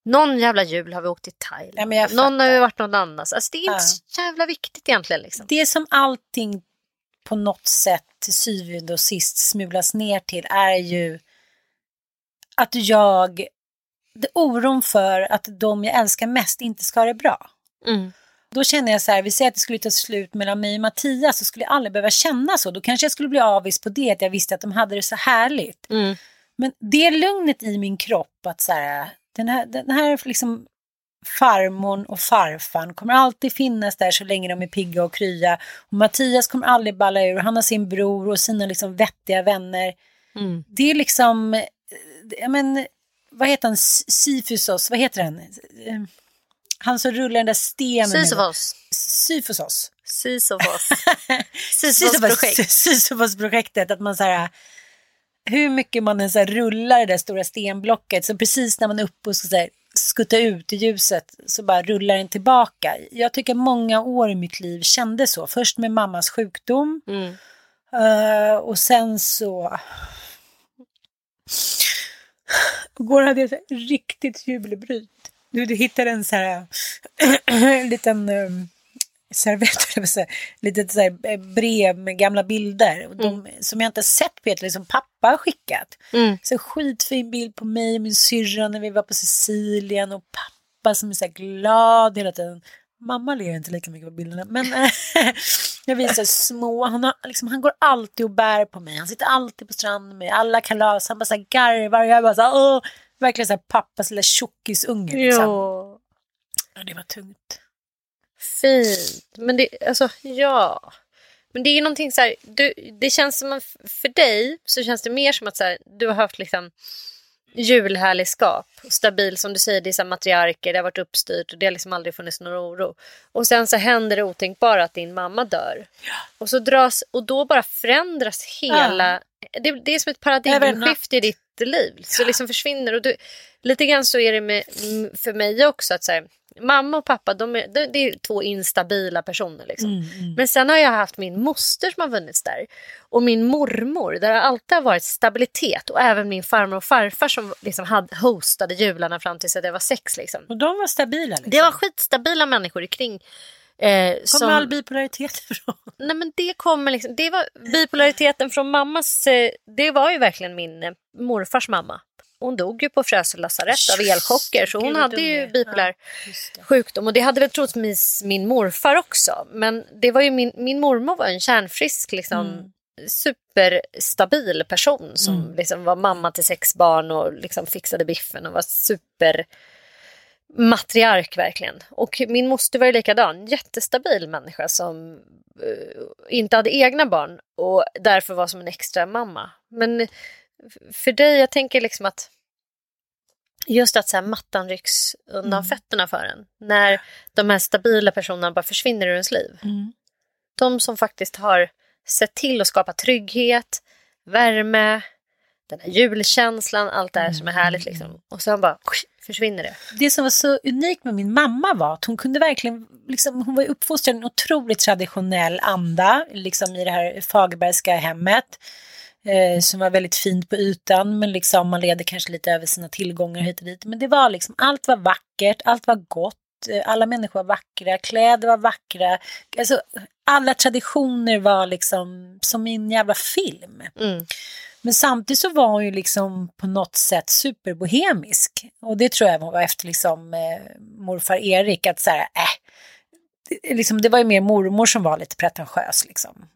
någon jävla jul har vi åkt till Thailand. Ja, någon har ju varit någon annanstans. Alltså det är inte Ja. så jävla viktigt egentligen. Liksom. Det som allting på något sätt till syvende och sist smulas ner till är ju att jag, det oron för att de jag älskar mest inte ska ha det bra. Mm. Då känner jag så här, vi säger att det skulle ta slut mellan mig och Mattias så skulle jag aldrig behöva känna så. Då kanske jag skulle bli avis på det, att jag visste att de hade det så härligt. Mm. Men det är lugnet i min kropp att så här, den här, den här liksom farmor och farfan kommer alltid finnas där så länge de är pigga och krya. Och Mattias kommer aldrig balla ur, han har sin bror och sina liksom vettiga vänner. Mm. Det är liksom, eh, ja men, vad heter han, Sifusos, vad heter han? Eh, Han som rullar den där stenen. Sisyfos. Sisyfos. Sisyfos Sisyfos-projekt. Sisyfos-projektet, att man så här, hur mycket man än så rullar det där stora stenblocket, så precis när man är uppe och ska så här, skutta ut i ljuset så bara rullar den tillbaka. Jag tycker många år i mitt liv kände så. Först med mammas sjukdom Mm. eh, och sen så... Igår hade jag så riktigt jubelbryt. Du, du hittade en så här en liten um, servett, litet så här eh, brev med gamla bilder. Och de, Som jag inte sett Peter, som pappa har skickat. Mm. Så skitfin bild på mig och min syrra när vi var på Sicilien och pappa som är så här glad hela tiden. Mamma ler inte lika mycket på bilderna, men eh, jag visar små, han, har, liksom, han går alltid och bär på mig, han sitter alltid på stranden med alla kalas, han bara så här garvar och jag bara så här, åh, verkligen så här pappas lilla tjockisunge. Liksom. Ja, det var tungt. Fint. Men det, alltså, ja. Men det är ju någonting så här, du, det känns som att för dig så känns det mer som att så här, du har haft liksom julhärlig skap. Stabil som du säger, det är så matriarker, det har varit uppstyrt och det har liksom aldrig funnits någon oro. Och sen så händer det otänkbara att din mamma dör. Och så dras, och då bara förändras hela, det, det är som ett paradigmskifte i ditt liv. Så liksom försvinner och du, lite grann så är det med, för mig också att så här, mamma och pappa de är, de, det är två instabila personer. Liksom. Mm, Men sen har jag haft min moster som har funnits där. Och min mormor, där har alltid har varit stabilitet. Och även min farmor och farfar som liksom hade, hostade jularna fram tills att jag var sex. Liksom. Och de var stabila? Liksom. Det var skitstabila människor kring. Eh, Kommer som, all bipolaritet ifrån? nej men det kommer liksom, det var bipolariteten från mammas, eh, det var ju verkligen min eh, morfars mamma. Hon dog ju på Frösö lasarett av elchocker så hon hade ju bipolär Ja, sjukdom och det hade väl troligtvis min morfar också. Men det var ju min, min mormor var en kärnfrisk liksom Mm. superstabil person som liksom var mamma till sex barn och liksom fixade biffen och var super matriark verkligen. Och min moster var ju likadan, jättestabil människa som eh, inte hade egna barn och därför var som en extra mamma. Men för dig, jag tänker liksom att just att så här, mattan rycks undan fötterna för en. När de här stabila personerna bara försvinner ur ens liv. Mm. De som faktiskt har sett till att skapa trygghet, värme, den här julkänslan, allt det här som är härligt liksom. Och sen bara försvinner det. Det som var så unikt med min mamma var att hon kunde verkligen, liksom, hon var uppfostrad i en otroligt traditionell anda, liksom i det här Fagerbergska hemmet. Eh, som var väldigt fint på ytan, men liksom man leder kanske lite över sina tillgångar hit och dit. Men det var liksom, allt var vackert, allt var gott, eh, alla människor var vackra, kläder var vackra. Alltså, alla traditioner var liksom som i en jävla film. Mm. Men samtidigt så var hon ju liksom på något sätt superbohemisk. Och det tror jag var efter liksom eh, morfar Erik att så här, äh, det, liksom, det var ju mer mormor som var lite pretentiös liksom.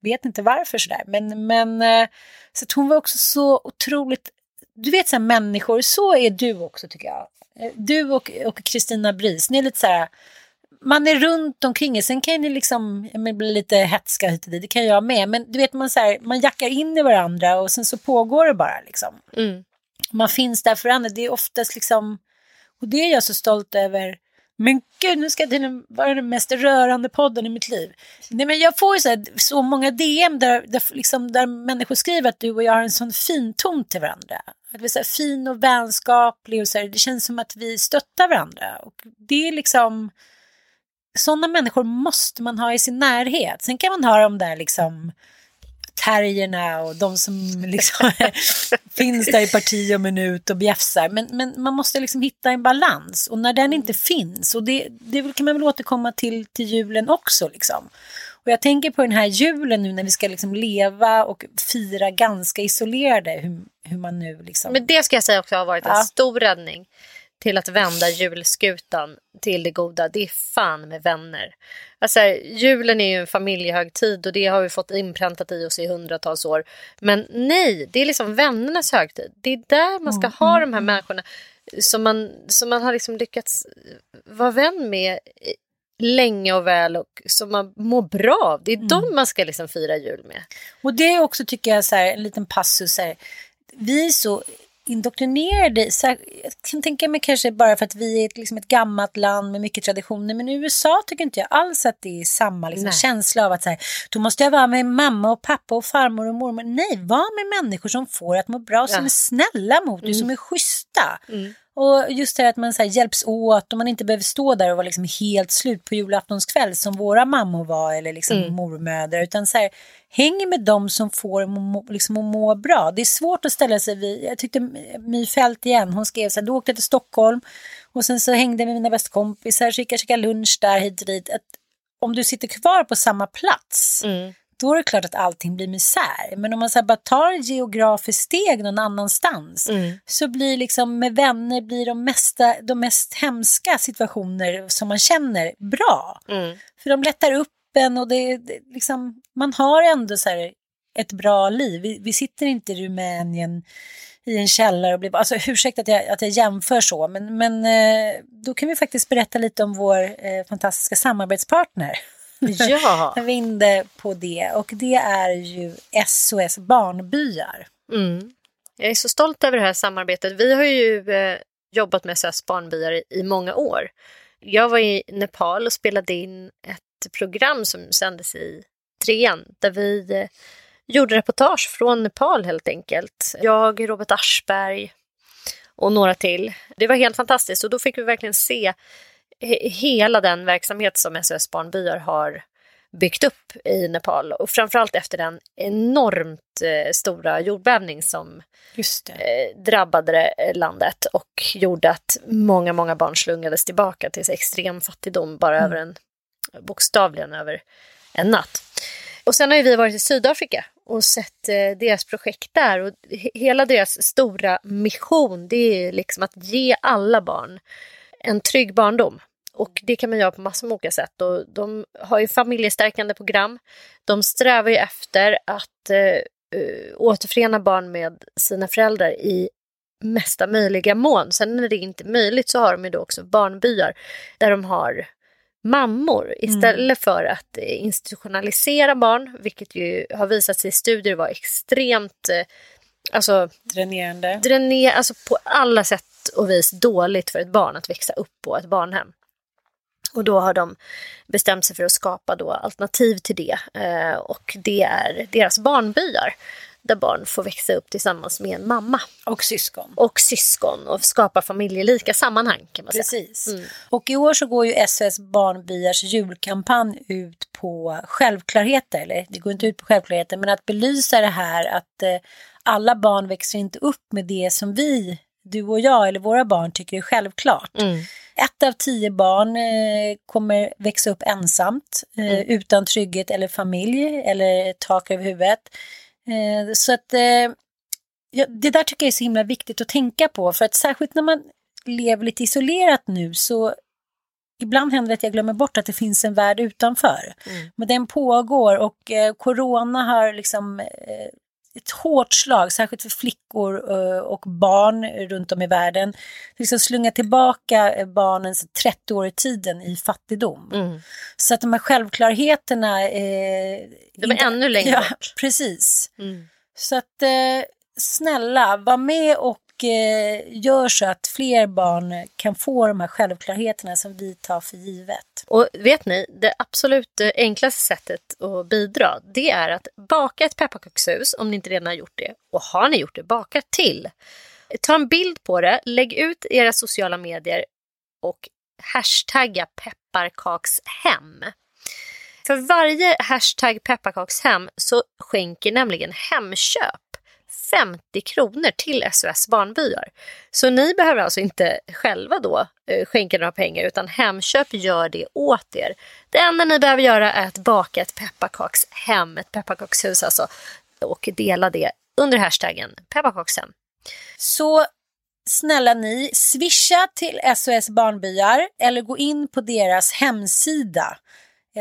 Vet inte varför sådär, men, men eh, så att hon var också så otroligt, du vet så här människor, så är du också tycker jag. Eh, Du och Kristina Bris, ni är lite så här, man är runt omkring er, sen kan ni liksom men bli lite hetska hit och dit, det kan jag med, men du vet man, så här, man jackar in i varandra och sen så pågår det bara liksom. Mm. Man finns där för varandra, det är oftast liksom, och det är jag så stolt över. Men gud, nu ska det vara den mest rörande podden i mitt liv. Nej, men jag får ju så, här, så många DM där, där, liksom, där människor skriver att du och jag har en sån fin ton till varandra. Att vi är så här, fin och vänskaplig och så här, det känns som att vi stöttar varandra. Och det är liksom, sådana människor måste man ha i sin närhet. Sen kan man ha de där liksom terrierna och de som liksom finns där i parti och minut och bjäfsar. Men, men man måste liksom hitta en balans och när den inte finns, och det, det kan man väl återkomma till till julen också liksom. Och jag tänker på den här julen nu när vi ska liksom leva och fira ganska isolerade, hur, hur man nu liksom... Men det ska jag säga också har varit en Ja. stor räddning till att vända julskutan till det goda. Det är fan med vänner. Alltså, julen är ju en familjehögtid och det har vi fått inpräntat i oss i hundratals år. Men nej, det är liksom vännernas högtid. Det är där man ska Mm, ha de här människorna som man, som man har liksom lyckats vara vän med länge och väl och som man mår bra av. Det är Mm. de man ska liksom fira jul med. Och det är också tycker jag så här, en liten passus här. Vi är så indoktrinerade, här, jag kan tänka mig kanske bara för att vi är ett, liksom ett gammalt land med mycket traditioner, men i USA tycker inte jag alls att det är samma liksom, känsla av att så här, då måste jag vara med mamma och pappa och farmor och mormor. Nej, var med människor som får att må bra, som Ja. Mm. är snälla mot dig, som är schyssta. Och just det här att man så hjälps åt och man inte behöver stå där och vara liksom helt slut på julaftonskväll som våra mammor var eller liksom Mm. mormödrar. Utan så här, häng med dem som får må, liksom, att må bra. Det är svårt att ställa sig vid, jag tyckte My Fält igen, hon skrev så här, då åkte jag till Stockholm och sen så hängde jag med mina bästa kompisar, så gick jag lunch där hit och dit. Att om du sitter kvar på samma plats, Mm. Då är det klart att allting blir misär. Men om man så bara tar ett geografiskt steg någon annanstans Mm. så blir liksom med vänner blir de, mesta, de mest hemska situationer som man känner bra. Mm. För de lättar upp en och det, det liksom, man har ändå så här ett bra liv. Vi, vi sitter inte i Rumänien i en källare och blir alltså ursäkta att jag, att jag jämför så, men, men eh, då kan vi faktiskt berätta lite om vår eh, fantastiska samarbetspartner. Ja. När vi är inne på det och det är ju SOS Barnbyar. Mm. Jag är så stolt över det här samarbetet. Vi har ju eh, jobbat med SOS Barnbyar i, i många år. Jag var i Nepal och spelade in ett program som sändes i trean där vi eh, gjorde reportage från Nepal helt enkelt. Jag, Robert Aschberg och några till. Det var helt fantastiskt och då fick vi verkligen se hela den verksamhet som SOS Barnbyar har byggt upp i Nepal och framförallt efter den enormt eh, stora jordbävning som eh, drabbade eh, landet och gjorde att många, många barn slungades tillbaka till extrem fattigdom bara över en, bokstavligen över en natt. Och sen har vi varit i Sydafrika och sett eh, deras projekt där och he- hela deras stora mission det är liksom att ge alla barn en trygg barndom. Och det kan man göra på massor med olika sätt. Och de har ju familjestärkande program. De strävar ju efter att eh, eh, återförena barn med sina föräldrar i mesta möjliga mån. Sen när det inte är möjligt så har de ju då också barnbyar där de har mammor istället för att institutionalisera barn, vilket ju har visat sig i studier vara extremt eh, alltså, Dränerande. dräner, alltså på alla sätt och vis dåligt för ett barn att växa upp på ett barnhem. Och då har de bestämt sig för att skapa då alternativ till det. Eh, och det är deras barnbyar. Där barn får växa upp tillsammans med en mamma. Och syskon. Och syskon och skapa familjelika sammanhang kan man säga. Precis. Och i år så går ju SOS Barnbyars julkampanj ut på självklarheter, eller det går inte ut på självklarheter, men att belysa det här att eh, alla barn växer inte upp med det som vi, du och jag eller våra barn tycker är självklart. Ett av tio barn eh, kommer växa upp ensamt, eh, utan trygghet eller familj eller tak över huvudet. Eh, så att eh, ja, det där tycker jag är så himla viktigt att tänka på för att särskilt när man lever lite isolerat nu så ibland händer det att jag glömmer bort att det finns en värld utanför. Men den pågår och eh, corona har liksom eh, ett hårt slag, särskilt för flickor eh, och barn runt om i världen. Liksom slunga tillbaka eh, barnens 30 år i tiden i fattigdom. Mm. Så att de här självklarheterna... Eh, De är ännu längre ja, bort. Precis. Mm. Så att eh, snälla, var med och eh, gör så att fler barn kan få de här självklarheterna som vi tar för givet. Och vet ni, det absolut eh, enklaste sättet att bidra det är att baka ett pepparkakshus om ni inte redan har gjort det. Och har ni gjort det, baka till. Ta en bild på det, lägg ut era sociala medier och hashtagga pepparkakshem. För varje hashtag pepparkakshem så skänker nämligen Hemköp 50 kronor till SOS Barnbyar. Så ni behöver alltså inte själva då eh, skänka några pengar utan Hemköp gör det åt er. Det enda ni behöver göra är att baka ett pepparkakshem, ett pepparkakshus alltså, och dela det under hashtaggen pepparkakshem. Så snälla ni, swisha till SOS Barnbyar eller gå in på deras hemsida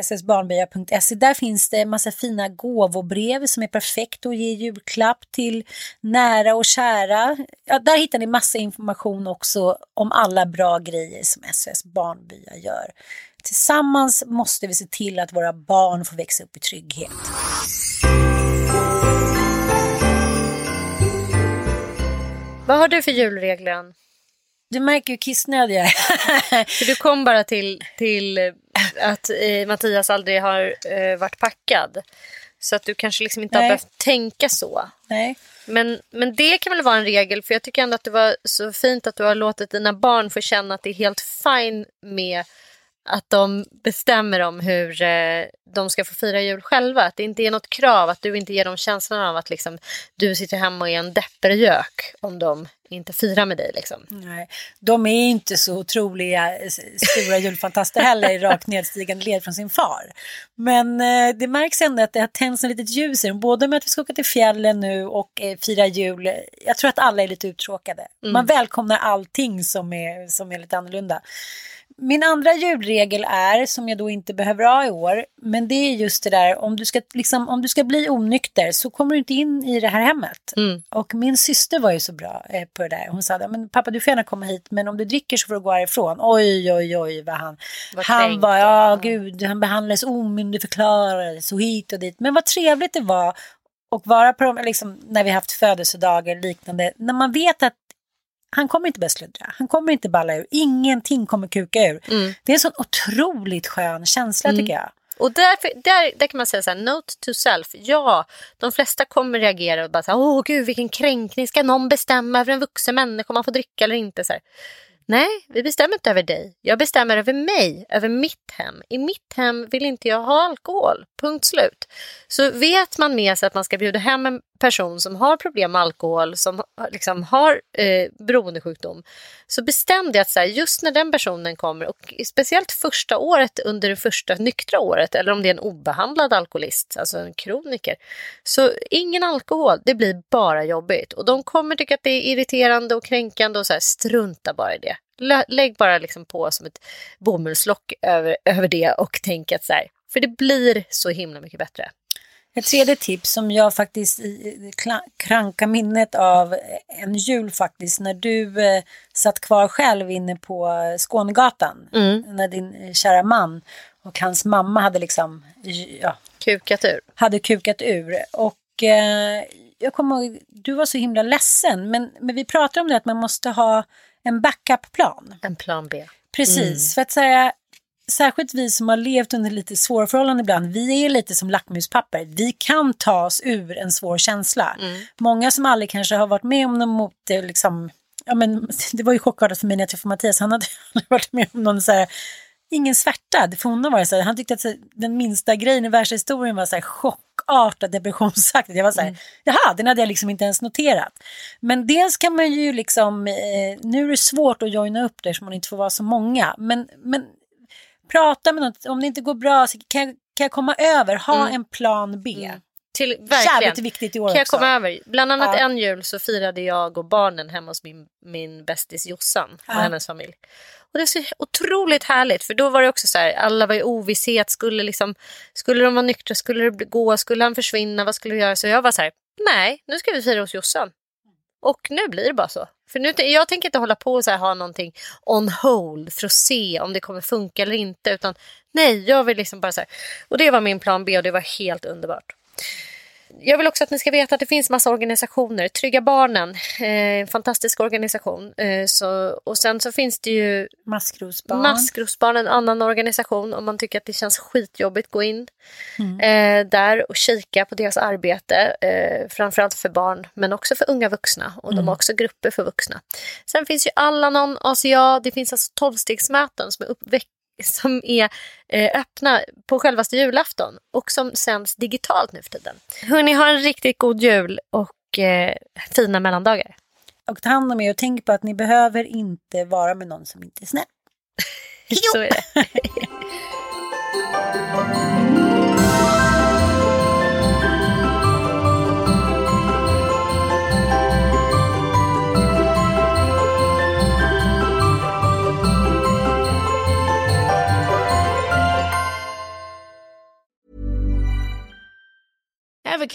ssbarnbyar.se. Där finns det massa fina gåvobrev som är perfekt att ge julklapp till nära och kära. Ja, där hittar ni massa information också om alla bra grejer som SOS Barnbyar gör. Tillsammans måste vi se till att våra barn får växa upp i trygghet. Vad har du för julregler? Du märker hur kissnödig jag är. Du kom bara till, till att eh, Mattias aldrig har eh, varit packad. Så att du kanske liksom inte Nej. har behövt tänka så. Nej. Men, men det kan väl vara en regel, för jag tycker ändå att det var så fint att du har låtit dina barn få känna att det är helt fine med att de bestämmer om hur eh, de ska få fira jul själva. Att det inte är något krav, att du inte ger dem känslan av att liksom, du sitter hemma och är en deppergök om de inte firar med dig. Liksom. Nej, de är inte så otroliga stora julfantaster heller i rakt nedstigande led från sin far. Men eh, det märks ändå att det har tänts ett litet ljus i dem, både med att vi ska åka till fjällen nu och eh, fira jul. Jag tror att alla är lite uttråkade. Man välkomnar allting som är, som är lite annorlunda. Min andra julregel är, som jag då inte behöver ha i år, men det är just det där om du ska, liksom, om du ska bli onykter så kommer du inte in i det här hemmet. Och min syster var ju så bra eh, på det där. Hon sa, men pappa du får gärna komma hit, men om du dricker så får du gå härifrån. Oj, oj, oj vad han, Vad han var, ja. gud, han behandlades omyndigförklarades och hit och dit. Men vad trevligt det var och vara på de, liksom, när vi haft födelsedagar och liknande, när man vet att han kommer inte börja sluddra, han kommer inte balla ur, ingenting kommer kuka ur. Mm. Det är en sån otroligt skön känsla tycker jag. Och därför, där, där kan man säga så här, note to self. Ja, de flesta kommer reagera och bara så här, åh gud vilken kränkning, ska någon bestämma över en vuxen människa om man får dricka eller inte? Så här. Nej, vi bestämmer inte över dig. Jag bestämmer över mig, över mitt hem. I mitt hem vill inte jag ha alkohol. Punkt slut. Så vet man med sig att man ska bjuda hem en person som har problem med alkohol, som liksom har eh, beroendesjukdom, så bestämde jag att så här, just när den personen kommer, och speciellt första året under det första nyktra året, eller om det är en obehandlad alkoholist, alltså en kroniker, så ingen alkohol, det blir bara jobbigt. Och de kommer tycka att det är irriterande och kränkande och så här, strunta bara i det. Lä- Lägg bara liksom på som ett bomullslock över, över det och tänk att så här, för det blir så himla mycket bättre. Ett tredje tips som jag faktiskt krankar minnet av en jul faktiskt när du eh, satt kvar själv inne på Skånegatan när din eh, kära man och hans mamma hade liksom ja, Kukat ur. hade kukat ur och eh, jag kommer ihåg, du var så himla ledsen men, men vi pratade om det att man måste ha en backup-plan. En plan B. Precis, för att säga särskilt vi som har levt under lite svåra förhållanden ibland, vi är lite som lackmuspapper. Vi kan ta oss ur en svår känsla. Många som aldrig kanske har varit med om något mot det, liksom, ja men det var ju chockartat för mig när jag träffade Mattias, han hade aldrig varit med om någon så här, ingen svärta, för honom var det så här, han tyckte att den minsta grejen i världshistorien var så här chockartad depressionsaktigt. Jag var så här, jaha, den hade jag liksom inte ens noterat. Men dels kan man ju liksom, eh, nu är det svårt att joina upp där så man inte får vara så många, men, men prata med något, om det inte går bra så kan jag, kan jag komma över, ha en plan B. Till, Jävligt verkligen. viktigt i år Kan jag också. komma över? Bland annat Ja. en jul så firade jag och barnen hemma hos min, min bästis Jossan och Ja. hennes familj. Och det var så otroligt härligt för då var det också så här, alla var i ovisshet, skulle, liksom, skulle de vara nyktra, skulle det gå, skulle han försvinna, vad skulle vi göra? Så jag var så här, nej, nu ska vi fira hos Jossan. Och nu blir det bara så. För nu, jag tänker inte hålla på och så här, ha någonting on hold för att se om det kommer funka eller inte. Utan nej, jag vill liksom bara så här. Och det var min plan B och det var helt underbart. Jag vill också att ni ska veta att det finns massa organisationer. Trygga Barnen, eh, en fantastisk organisation. Eh, så, och sen så finns det ju Maskrosbarn. Maskrosbarn, en annan organisation. Om man tycker att det känns skitjobbigt, gå in eh, där och kika på deras arbete. Eh, framförallt för barn, men också för unga vuxna. Och de har också grupper för vuxna. Sen finns ju Alanon, ACA, det finns alltså tolvstegsmöten som är uppväck som är eh, öppna på självaste julafton och som sänds digitalt nu för tiden. Hörni, ha en riktigt god jul och eh, fina mellandagar. Och ta hand om er och tänk på att ni behöver inte vara med någon som inte är snäll. Så är det.